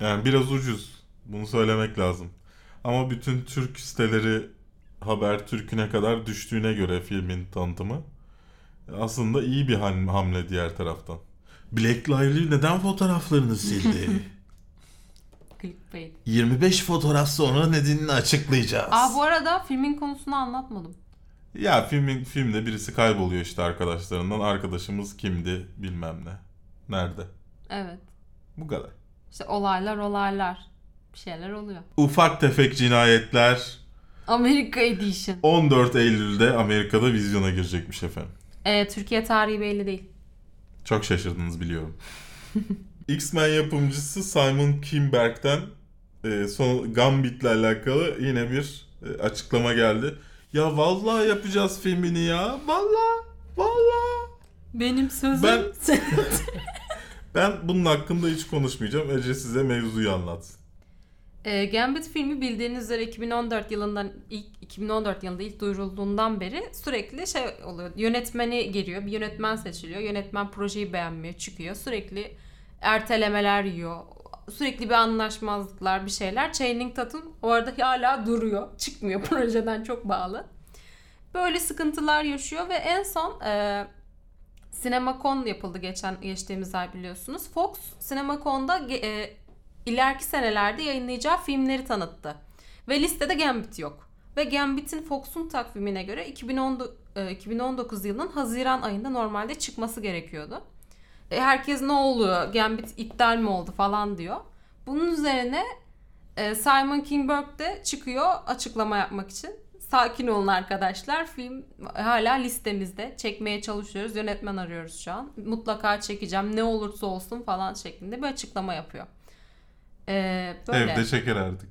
Yani biraz ucuz. Bunu söylemek lazım. Ama bütün Türk siteleri haber Türk'üne kadar düştüğüne göre filmin tanıtımı aslında iyi bir ham- hamle diğer taraftan. Black Lively neden fotoğraflarını sildi? Clickbait. 25 fotoğraf sonra nedenini açıklayacağız. Aa bu arada filmin konusunu anlatmadım. Ya filmin filmde birisi kayboluyor işte arkadaşlarından. Arkadaşımız kimdi bilmem ne. Nerede? Evet. Bu kadar. İşte olaylar olaylar. Bir şeyler oluyor. Ufak tefek cinayetler Amerika Edition. 14 Eylül'de Amerika'da vizyona girecekmiş efendim. Ee, Türkiye tarihi belli değil. Çok şaşırdınız biliyorum. X-Men yapımcısı Simon Kinberg'den e, son Gambit'le alakalı yine bir e, açıklama geldi. Ya vallahi yapacağız filmini ya. Vallahi. Vallahi. Benim sözüm. Ben- Ben bunun hakkında hiç konuşmayacağım. Ece size mevzuyu anlatsın. E, Gambit filmi bildiğiniz üzere 2014 yılından ilk 2014 yılında ilk duyurulduğundan beri sürekli şey oluyor. Yönetmeni geliyor. Bir yönetmen seçiliyor. Yönetmen projeyi beğenmiyor, çıkıyor. Sürekli ertelemeler yiyor. Sürekli bir anlaşmazlıklar, bir şeyler. Channing Tatum orada hala duruyor. Çıkmıyor projeden çok bağlı. Böyle sıkıntılar yaşıyor ve en son e, CinemaCon yapıldı geçen geçtiğimiz ay biliyorsunuz. Fox CinemaCon'da e, ileriki senelerde yayınlayacağı filmleri tanıttı. Ve listede Gambit yok. Ve Gambit'in Fox'un takvimine göre 2010, e, 2019 yılının Haziran ayında normalde çıkması gerekiyordu. E, herkes ne oluyor? Gambit iptal mi oldu falan diyor. Bunun üzerine e, Simon Kinberg de çıkıyor açıklama yapmak için. Sakin olun arkadaşlar. Film hala listemizde. Çekmeye çalışıyoruz. Yönetmen arıyoruz şu an. Mutlaka çekeceğim. Ne olursa olsun falan şeklinde bir açıklama yapıyor. Ee, böyle. Evde çeker artık.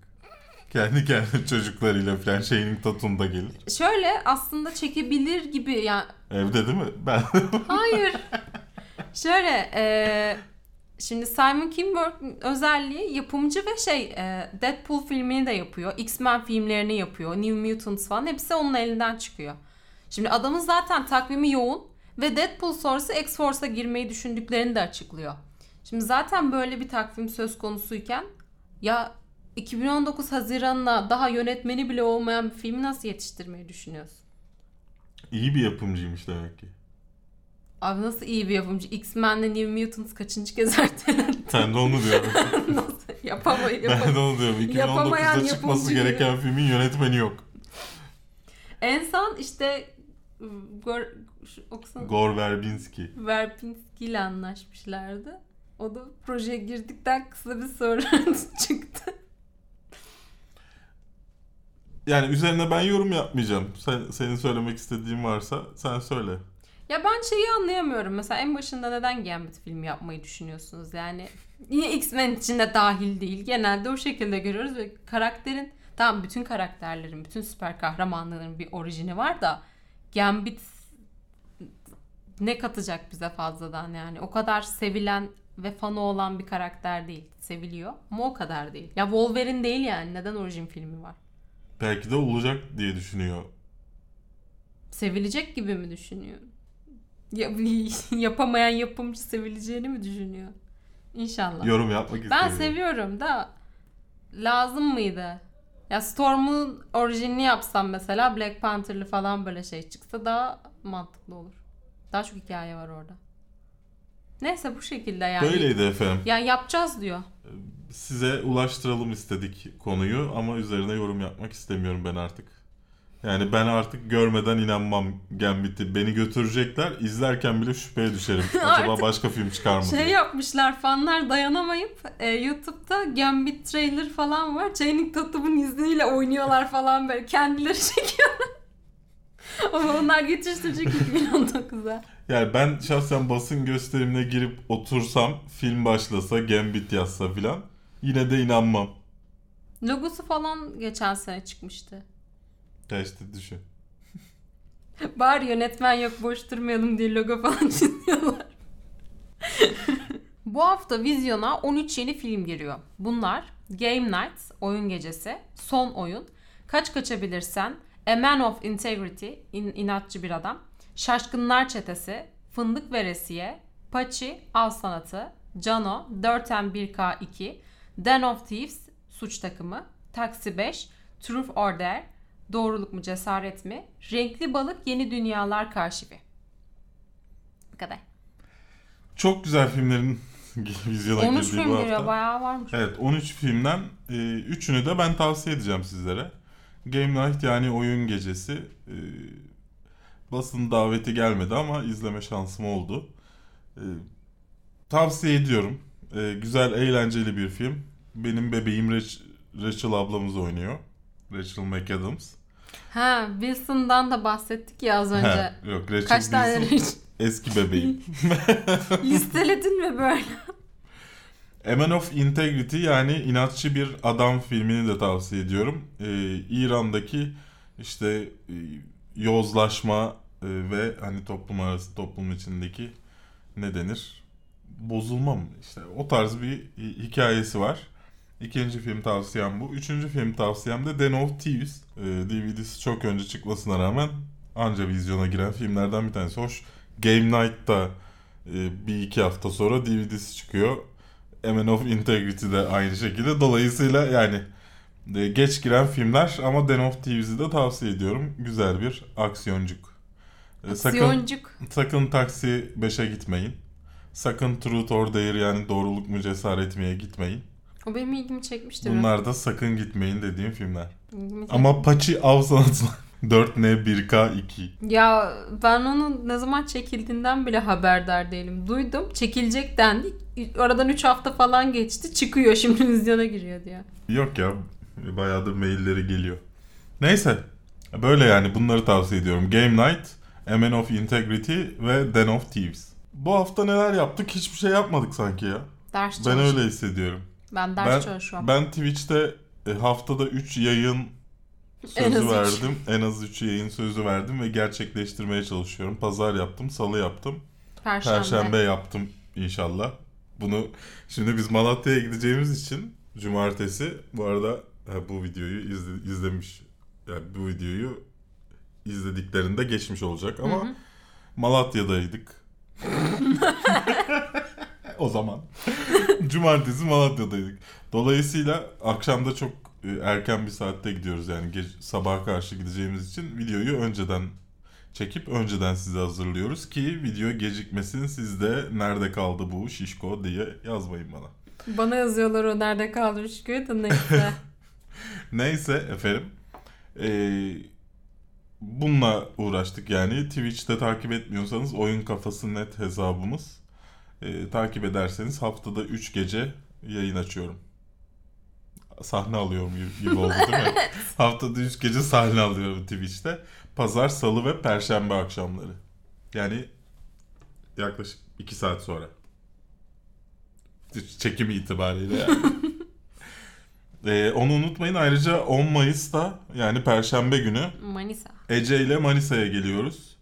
Kendi kendi çocuklarıyla falan Channing Tatum da gelir. Şöyle aslında çekebilir gibi yani Evde değil mi? Ben Hayır. Şöyle e, şimdi Simon Kinberg özelliği yapımcı ve şey e, Deadpool filmini de yapıyor. X-Men filmlerini yapıyor. New Mutants falan hepsi onun elinden çıkıyor. Şimdi adamın zaten takvimi yoğun ve Deadpool sonrası X-Force'a girmeyi düşündüklerini de açıklıyor. Şimdi zaten böyle bir takvim söz konusuyken ya 2019 Haziran'la daha yönetmeni bile olmayan bir filmi nasıl yetiştirmeyi düşünüyorsun? iyi bir yapımcıymış demek ki. Abi nasıl iyi bir yapımcı? X-Men'le New Mutants kaçıncı kez ertelendi? Ben de onu diyorum. nasıl yapamayı ben de onu diyorum. Yapamayan 2019'da çıkması gereken filmin yönetmeni yok. En son işte Gor, şu, okusana. Gore Verbinski. Verbinski ile anlaşmışlardı. O da projeye girdikten kısa bir sonra çıktı. Yani üzerine ben yorum yapmayacağım. Sen, senin söylemek istediğin varsa sen söyle. Ya ben şeyi anlayamıyorum. Mesela en başında neden Gambit filmi yapmayı düşünüyorsunuz? Yani niye X-Men içinde dahil değil? Genelde o şekilde görüyoruz ve karakterin tamam bütün karakterlerin, bütün süper kahramanların bir orijini var da Gambit ne katacak bize fazladan yani? O kadar sevilen ve fanı olan bir karakter değil. Seviliyor ama o kadar değil. Ya Wolverine değil yani. Neden orijin filmi var? Belki de olacak diye düşünüyor. Sevilecek gibi mi düşünüyor? Ya, yapamayan yapımcı sevileceğini mi düşünüyor? İnşallah. Yorum yapmak ben istemiyorum. seviyorum da lazım mıydı? Ya Storm'un orijinini yapsam mesela Black Panther'lı falan böyle şey çıksa daha mantıklı olur. Daha çok hikaye var orada. Neyse bu şekilde yani. Böyleydi efendim. Yani yapacağız diyor. Size ulaştıralım istedik konuyu ama üzerine yorum yapmak istemiyorum ben artık. Yani ben artık görmeden inanmam Gambit'i. Beni götürecekler. izlerken bile şüpheye düşerim. Acaba başka film çıkar mı Şey diye. yapmışlar fanlar dayanamayıp e, YouTube'da Gambit trailer falan var. Channing Tatum'un izniyle oynuyorlar falan böyle kendileri çekiyorlar. Ama onlar yetiştirecek 2019'a. Yani ben şahsen basın gösterimine girip otursam, film başlasa, Gambit yazsa filan yine de inanmam. Logosu falan geçen sene çıkmıştı. Ya işte düşün. Bari yönetmen yok boş durmayalım diye logo falan çiziyorlar. Bu hafta vizyona 13 yeni film giriyor. Bunlar Game Night, oyun gecesi, Son Oyun, Kaç Kaçabilirsen, A Man of Integrity, in- inatçı bir adam, Şaşkınlar Çetesi, Fındık Veresiye, Paçi, Av Sanatı, Cano, 4M1K2, Den of Thieves, Suç Takımı, Taksi 5, Truth Order, Doğruluk mu cesaret mi? Renkli Balık Yeni Dünyalar Karşıvi. Bu kadar. Çok güzel filmlerin vizyona 13 girdiği film bu hafta. bayağı varmış. Evet 13 filmden 3'ünü de ben tavsiye edeceğim sizlere. Game Night yani oyun gecesi. E, basın daveti gelmedi ama izleme şansım oldu. E, tavsiye ediyorum. E, güzel, eğlenceli bir film. Benim bebeğim Rach- Rachel ablamız oynuyor. Rachel McAdams. Ha Wilson'dan da bahsettik ya az önce. He, yok Rachel Kaç tane Wilson eski bebeğim. listeledin mi böyle? A Man of Integrity yani inatçı bir adam filmini de tavsiye ediyorum. Ee, İran'daki işte e, yozlaşma e, ve hani toplum arası toplum içindeki ne denir? Bozulma mı? İşte o tarz bir hi- hikayesi var. İkinci film tavsiyem bu. Üçüncü film tavsiyem de Den of Thieves. Ee, DVD'si çok önce çıkmasına rağmen anca vizyona giren filmlerden bir tanesi. Hoş Game Night'ta e, bir iki hafta sonra DVD'si çıkıyor. Man of Integrity de aynı şekilde. Dolayısıyla yani e, geç giren filmler ama Den of Thieves'i de tavsiye ediyorum. Güzel bir aksiyoncuk. E, Sakın, Siyoncuk. sakın Taksi 5'e gitmeyin. Sakın Truth or Dare yani doğruluk mu cesaret miye gitmeyin. O benim ilgimi çekmişti. Bunlar da sakın gitmeyin dediğim filmler. İlgimi. Ama Paçi Av Sanatı 4N 1K 2. Ya ben onun ne zaman çekildiğinden bile haberdar değilim. Duydum. Çekilecek dendi. Aradan 3 hafta falan geçti. Çıkıyor şimdi vizyona giriyor diye. Yok ya bayağıdır mailleri geliyor. Neyse böyle yani bunları tavsiye ediyorum. Game Night, A Man of Integrity ve Den of Thieves. Bu hafta neler yaptık? Hiçbir şey yapmadık sanki ya. Ders Ben çalış. öyle hissediyorum. Ben ders Ben, çalışıyorum. ben Twitch'te e, haftada 3 yayın En sözü üç. verdim. En az 3 yayın sözü verdim ve gerçekleştirmeye çalışıyorum. Pazar yaptım, salı yaptım. Perşembe. Perşembe yaptım inşallah. Bunu şimdi biz Malatya'ya gideceğimiz için cumartesi bu arada ha, bu videoyu izle- izlemiş yani bu videoyu izlediklerinde geçmiş olacak ama Hı hı. Malatya'daydık. o zaman. Cumartesi Malatya'daydık. Dolayısıyla akşamda çok e, erken bir saatte gidiyoruz yani ge- sabaha karşı gideceğimiz için videoyu önceden çekip önceden size hazırlıyoruz ki video gecikmesin siz de nerede kaldı bu şişko diye yazmayın bana. Bana yazıyorlar o nerede kaldı Şükrü da neyse. Neyse efendim. Ee, bununla uğraştık yani. Twitch'te takip etmiyorsanız Oyun Kafası Net hesabımız. Ee, takip ederseniz haftada 3 gece yayın açıyorum. Sahne alıyorum gibi, gibi oldu değil mi? haftada 3 gece sahne alıyorum Twitch'te. Pazar, salı ve perşembe akşamları. Yani yaklaşık 2 saat sonra. Çekim itibariyle yani. Ee, onu unutmayın. Ayrıca 10 Mayıs'ta yani Perşembe günü Manisa. Ece ile Manisa'ya geliyoruz.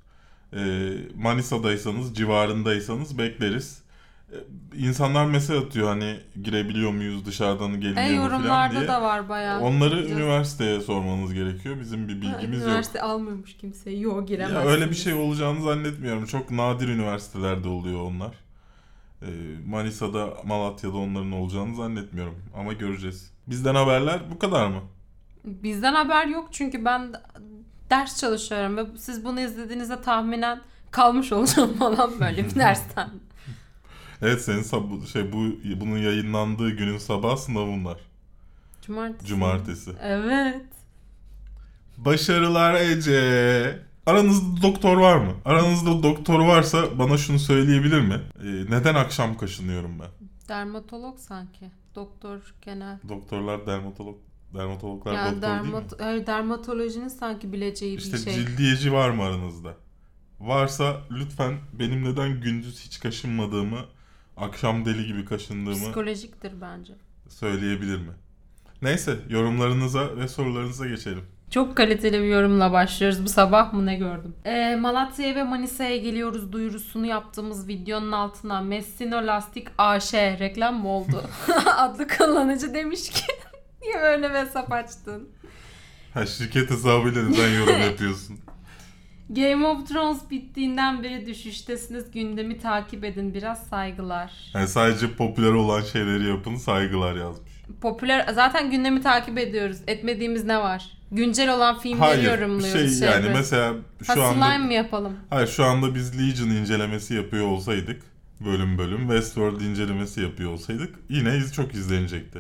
Ee, Manisa'daysanız, civarındaysanız bekleriz. Ee, İnsanlar mesaj atıyor hani girebiliyor muyuz dışarıdan E geliniyor mu falan yorumlarda diye. da var bayağı. Onları Gideceğiz. üniversiteye sormanız gerekiyor. Bizim bir Ha, bilgimiz yok. Üniversite almıyormuş kimse. Yok giremezsiniz. Ya öyle bir şey olacağını zannetmiyorum. Çok nadir üniversitelerde oluyor onlar. Ee, Manisa'da, Malatya'da onların olacağını zannetmiyorum. Ama göreceğiz. Bizden haberler bu kadar mı? Bizden haber yok çünkü ben ders çalışıyorum ve siz bunu izlediğinizde tahminen kalmış olacağım falan böyle bir dersten. Evet senin sab- şey bu bunun yayınlandığı günün sabah sınavın var. Cumartesi. Cumartesi. Evet. Başarılar Ece. Aranızda doktor var mı? Aranızda doktor varsa bana şunu söyleyebilir mi? Ee, neden akşam kaşınıyorum ben? Dermatolog sanki. Doktor genel. Doktorlar dermatolog dermatologlar Yani doktor değil mi? dermat hayır, dermatolojinin sanki bileceği İşte bir şey. cildiyeci var mı aranızda? Varsa lütfen benim neden gündüz hiç kaşınmadığımı, akşam deli gibi kaşındığımı Psikolojiktir bence. söyleyebilir mi? Neyse yorumlarınıza ve sorularınıza geçelim. Çok kaliteli bir yorumla başlıyoruz. Bu sabah mı ne gördüm? Ee, Malatya'ya ve Manisa'ya geliyoruz duyurusunu yaptığımız videonun altına Messino Lastik AŞ reklam mı oldu? Adlı kullanıcı demiş ki niye böyle bir hesap açtın? Ha şirket hesabıyla neden yorum yapıyorsun? Game of Thrones bittiğinden beri düşüştesiniz. Gündemi takip edin biraz saygılar. Yani sadece popüler olan şeyleri yapın saygılar yazmış. Popüler zaten gündemi takip ediyoruz. Etmediğimiz ne var? Güncel olan filmleri Hayır yorumluyoruz. şey yani böyle. mesela Ha, şu anda slime mi yapalım? Hayır şu anda biz Legion incelemesi yapıyor olsaydık bölüm bölüm Westworld incelemesi yapıyor olsaydık yine iz çok izlenecekti.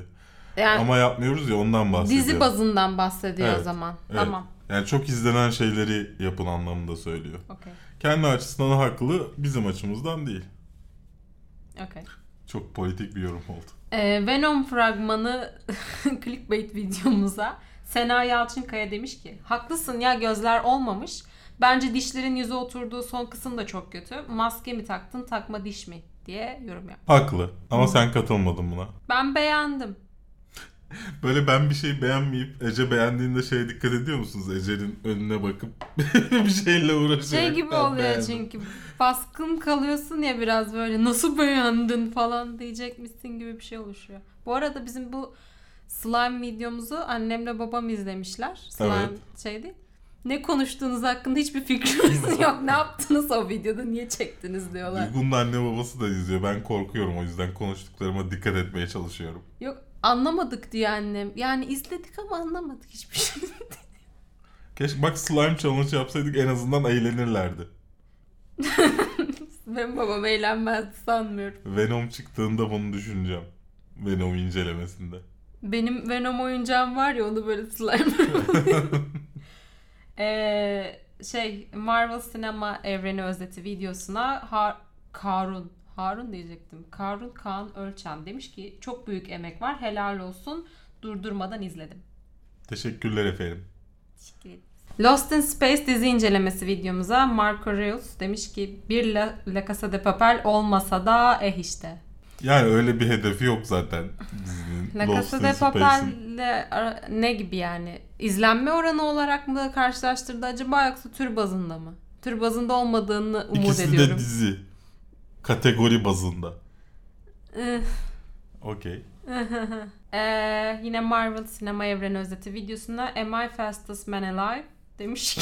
Yani Ama yapmıyoruz ya ondan bahsediyorum. dizi bazından bahsediyor o Evet, zaman. evet. Tamam. Yani çok izlenen şeyleri yapın anlamında söylüyor. Okey. Kendi açısından haklı, bizim açımızdan değil. Okey. Çok politik bir yorum oldu. Ee, Venom fragmanı clickbait videomuza Sena Yalçınkaya demiş ki haklısın ya gözler olmamış. Bence dişlerin yüze oturduğu son kısım da çok kötü. Maske mi taktın takma diş mi diye yorum yap. Haklı ama sen katılmadın buna. Ben beğendim. Böyle ben bir şey beğenmeyip Ece beğendiğinde şeye dikkat ediyor musunuz? Ece'nin önüne bakıp bir şeyle uğraşarak. Şey gibi "Ben oluyor beğendim." çünkü baskın kalıyorsun ya biraz böyle nasıl beğendin falan diyecekmişsin gibi bir şey oluşuyor. Bu arada bizim bu slime videomuzu annemle babam izlemişler. Slime Evet. şeydi. Ne konuştuğunuz hakkında hiçbir fikrimiz yok. Ne yaptınız o videoda? Niye çektiniz diyorlar. Duygu'nun anne babası da izliyor. Ben korkuyorum o yüzden konuştuklarıma dikkat etmeye çalışıyorum. Yok anlamadık diyor annem. Yani izledik ama anlamadık hiçbir şey. Keşke bak slime challenge yapsaydık en azından eğlenirlerdi. Benim babam eğlenmezdi sanmıyorum. Venom çıktığında bunu düşüneceğim. Venom incelemesinde. Benim Venom oyuncağım var ya onu böyle slime Ee, şey Marvel Sinema Evreni Özeti videosuna Har Karun Harun diyecektim. Karun Kaan Ölçen demiş ki çok büyük emek var helal olsun durdurmadan izledim. Teşekkürler efendim. Teşekkür ederim. Lost in Space dizi incelemesi videomuza Marco Reus demiş ki bir La, La Casa de Papel olmasa da eh işte. Yani öyle bir hedefi yok zaten dizinin. La Casa de. Papel'le ne gibi yani? İzlenme oranı olarak mı karşılaştırdı acaba yoksa tür bazında mı? Tür bazında olmadığını umut İkisi ediyorum. de dizi. Kategori bazında. Eh. Okey. Ee, yine Marvel Sinema Evreni Özeti videosuna Am I Fastest Man Alive demiş ki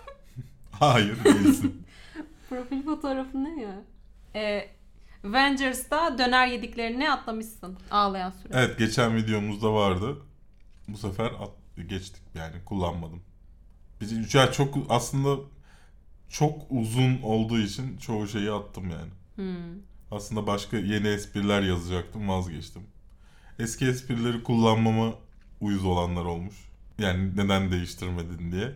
Hayır değilsin. profil fotoğrafı ne ya? Ee, Avengers'da döner yediklerini atlamışsın. Ağlayan süre. evet geçen videomuzda vardı. Bu sefer at- geçtik yani kullanmadım. Biz ya çok aslında çok uzun olduğu için çoğu şeyi attım yani. Hmm. Aslında başka yeni espriler yazacaktım vazgeçtim. Eski esprileri kullanmama uyuz olanlar olmuş. Yani neden değiştirmedin diye.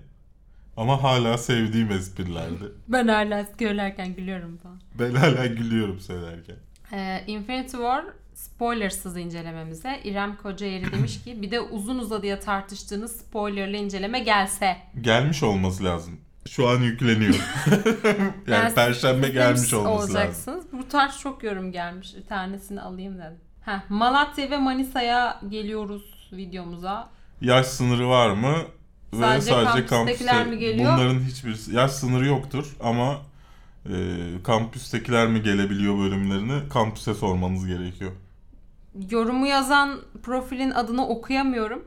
Ama hala sevdiğim esprilerdi. Ben hala söylerken gülüyorum falan. Ben hala gülüyorum söylerken. Ee, Infinity War spoilersız incelememize İrem Kocaeri demiş ki bir de uzun uzadıya tartıştığınız spoilerlı inceleme gelse. Gelmiş olması lazım. Şu an yükleniyor. yani Yani perşembe gelmiş olması lazım. olacaksınız. Bu tarz çok yorum gelmiş. Bir tanesini alayım dedim. Heh, Malatya ve Manisa'ya geliyoruz videomuza. Yaş sınırı var mı? Ve Sadece sadece kampüstekiler kampüste mi geliyor? bunların hiçbir yaş sınırı yoktur ama e, kampüstekiler mi gelebiliyor bölümlerini kampüse sormanız gerekiyor. Yorumu yazan profilin adını okuyamıyorum.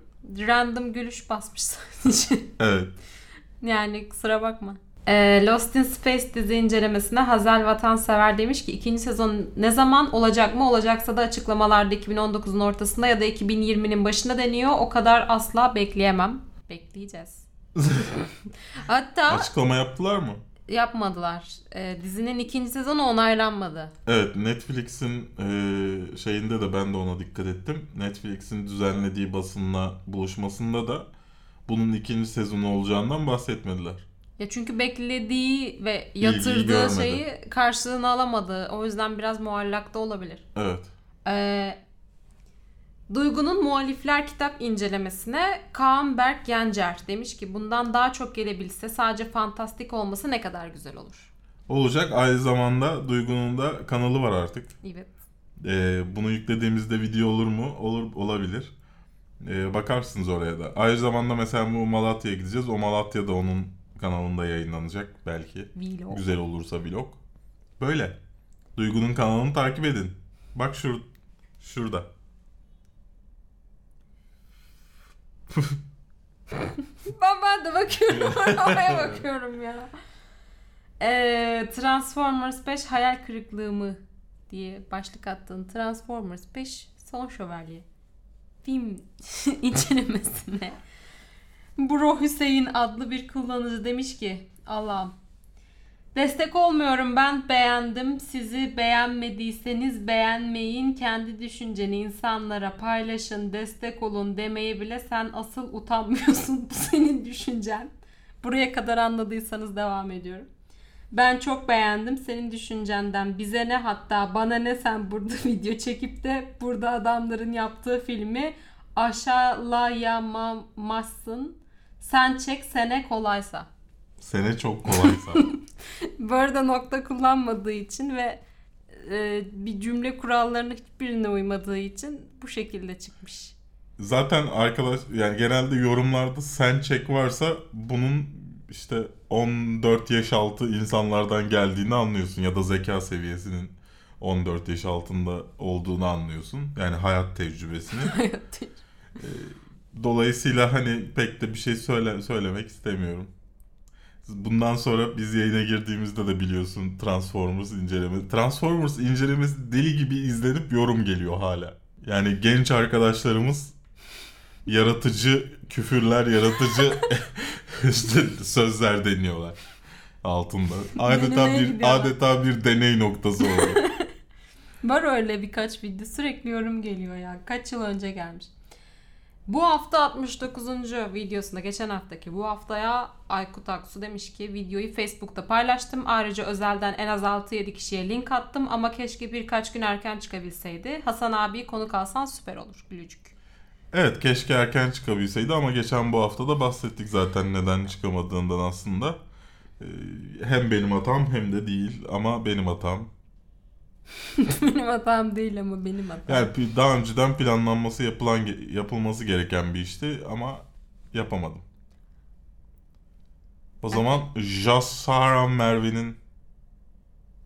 Random gülüş basmış sadece. Evet. Yani kusura bakma. Ee, Lost in Space dizi incelemesine Hazel Vatansever demiş ki ikinci sezon ne zaman olacak mı? Olacaksa da açıklamalarda 2019'un ortasında ya da 2020'nin başında deniyor. O kadar asla bekleyemem. Bekleyeceğiz. Hatta Açıklama yaptılar mı? yapmadılar. Ee, dizinin ikinci sezonu onaylanmadı. Evet Netflix'in e, şeyinde de ben de ona dikkat ettim. Netflix'in düzenlediği basınla buluşmasında da bunun ikinci sezonu olacağından bahsetmediler. Ya çünkü beklediği ve yatırdığı şeyi karşılığını alamadı. O yüzden biraz muallakta olabilir. Evet. Ee, Duygu'nun muhalifler kitap incelemesine Kaan Berk Yencer demiş ki bundan daha çok gelebilse sadece fantastik olması ne kadar güzel olur. Olacak. Aynı zamanda Duygu'nun da kanalı var artık. Evet. E, bunu yüklediğimizde video olur mu? Olur olabilir. E, bakarsınız oraya da. Aynı zamanda mesela bu Malatya'ya gideceğiz. O Malatya'da onun kanalında yayınlanacak belki. Vlog. Güzel olursa vlog. Böyle. Duygu'nun kanalını takip edin. Bak şur şurada. Ben, ben de bakıyorum. Oraya bakıyorum ya. Ee, Transformers 5 hayal kırıklığı mı diye başlık attığın Transformers 5 Son Şövalye film incelemesine Bro Hüseyin adlı bir kullanıcı demiş ki Allah'ım Destek olmuyorum ben beğendim. Sizi beğenmediyseniz beğenmeyin. Kendi düşünceni insanlara paylaşın, destek olun demeye bile sen asıl utanmıyorsun. Bu senin düşüncen. Buraya kadar anladıysanız devam ediyorum. Ben çok beğendim senin düşüncenden. Bize ne hatta bana ne sen burada video çekip de burada adamların yaptığı filmi aşağılayamazsın. Sen çek sene kolaysa. Sene çok kolaysa. Bu arada nokta kullanmadığı için ve e, bir cümle kurallarına hiçbirine uymadığı için bu şekilde çıkmış. Zaten arkadaş yani genelde yorumlarda sen çek varsa bunun işte 14 yaş altı insanlardan geldiğini anlıyorsun ya da zeka seviyesinin 14 yaş altında olduğunu anlıyorsun. Yani hayat tecrübesini. Dolayısıyla hani pek de bir şey söyle söylemek istemiyorum. Bundan sonra biz yayına girdiğimizde de biliyorsun Transformers incelemesi. Transformers incelemesi deli gibi izlenip yorum geliyor hala. Yani genç arkadaşlarımız yaratıcı küfürler, yaratıcı işte sözler deniyorlar altında. Adeta Denemeye bir gidiyorlar. adeta bir deney noktası oldu. Var öyle birkaç video sürekli yorum geliyor ya. Kaç yıl önce gelmiş. Bu hafta 69. videosunda geçen haftaki bu haftaya Aykut Aksu demiş ki videoyu Facebook'ta paylaştım. Ayrıca özelden en az 6-7 kişiye link attım ama keşke birkaç gün erken çıkabilseydi. Hasan abi konuk alsan süper olur gülücük. Evet keşke erken çıkabilseydi ama geçen bu hafta da bahsettik zaten neden çıkamadığından aslında. Ee, Hem benim hatam hem de değil ama benim hatam. benim hatam değil ama benim hatam. Yani pi- daha önceden planlanması yapılan ge- yapılması gereken bir işti ama yapamadım. O zaman Jassara Merve'nin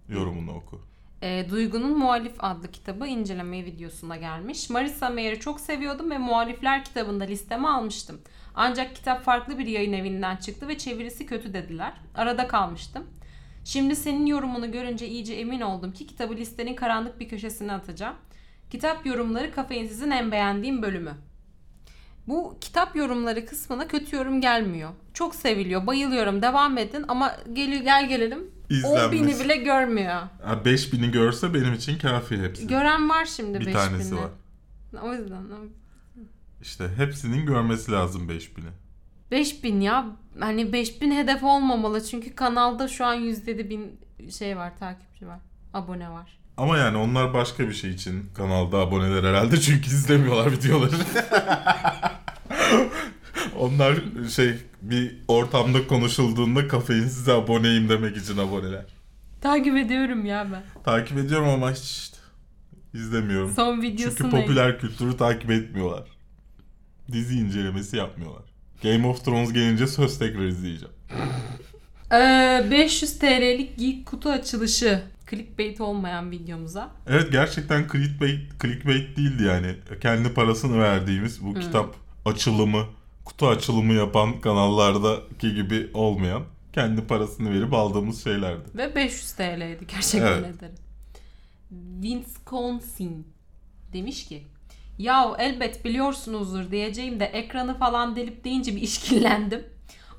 yorumunu oku. E, Duygu'nun Muhalif adlı kitabı inceleme videosuna gelmiş. Marisa Mayer'i çok seviyordum ve Muhalifler kitabında listeme almıştım. Ancak kitap farklı bir yayın evinden çıktı ve çevirisi kötü dediler. Arada kalmıştım. Şimdi senin yorumunu görünce iyice emin oldum ki kitabı listenin karanlık bir köşesine atacağım. Kitap yorumları kafeinsizin en beğendiğim bölümü. Bu kitap yorumları kısmına kötü yorum gelmiyor. Çok seviliyor, bayılıyorum, devam edin ama gel, gel gelelim 10 İzlenmesi. bini bile görmüyor. Ha, 5000'i görse benim için kafi hepsi. Gören var şimdi bir 5000'i. tanesi var. O yüzden. İşte hepsinin görmesi lazım 5000'i. 5000 ya. Hani 5000 hedef olmamalı. Çünkü kanalda şu an 107 bin şey var. Takipçi var. Abone var. Ama yani onlar başka bir şey için kanalda aboneler herhalde çünkü izlemiyorlar videoları. onlar şey bir ortamda konuşulduğunda kafein size aboneyim demek için aboneler. Takip ediyorum ya ben. Takip ediyorum ama hiç izlemiyorum. Son videosu Çünkü popüler kültürü takip etmiyorlar. Dizi incelemesi yapmıyorlar. Game of Thrones gelince söz tekrar izleyeceğim. Ee, 500 TL'lik geek kutu açılışı. Clickbait olmayan videomuza. Evet gerçekten clickbait, clickbait değildi yani. Kendi parasını verdiğimiz bu Hmm. kitap açılımı, kutu açılımı yapan kanallardaki gibi olmayan Kendi parasını verip aldığımız şeylerdi. Ve 500 TL'ydi gerçekten Evet. ederim. Wisconsin demiş ki Yahu elbet biliyorsunuzdur diyeceğim de ekranı falan delip deyince bir işkillendim.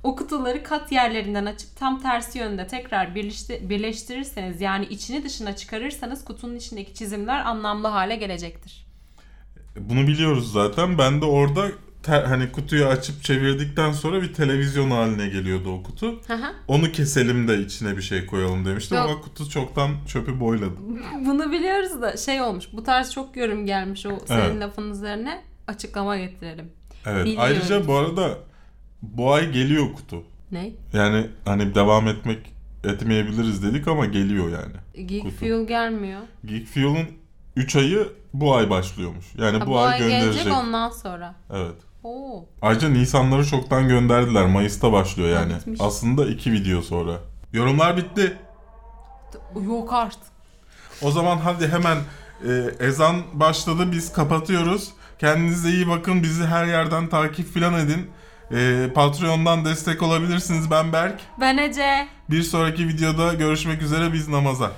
O kutuları kat yerlerinden açıp tam tersi yönde tekrar birleşti- birleştirirseniz yani içini dışına çıkarırsanız kutunun içindeki çizimler anlamlı hale gelecektir. Bunu biliyoruz zaten. Ben de orada te- hani kutuyu açıp çevirdikten sonra bir televizyon haline geliyordu o kutu. Hı. Onu keselim de içine bir şey koyalım demiştim Yok. ama kutu çoktan çöpü boyladı. Bunu biliyoruz da şey olmuş. Bu tarz çok yorum gelmiş o senin Evet. lafın üzerine açıklama getirelim. Evet. Biliyorum. Ayrıca bu arada bu ay geliyor kutu. Ne? Yani hani devam etmek etmeyebiliriz dedik ama geliyor yani. Geek Kutu. Fuel gelmiyor. Geek Fuel'un 3 ayı bu ay başlıyormuş. Yani Ha, bu, ay, gönderecek. gelecek ondan sonra. Evet. Oo. Ayrıca Nisanları çoktan gönderdiler. Mayıs'ta başlıyor yani. bitmiş. Aslında iki video sonra. Yorumlar bitti. Yok artık. O zaman hadi hemen e, ezan başladı. Biz kapatıyoruz. Kendinize iyi bakın. Bizi her yerden takip filan edin. E, Patreon'dan destek olabilirsiniz. Ben Berk. Ben Ece. Bir sonraki videoda görüşmek üzere. Biz namaza.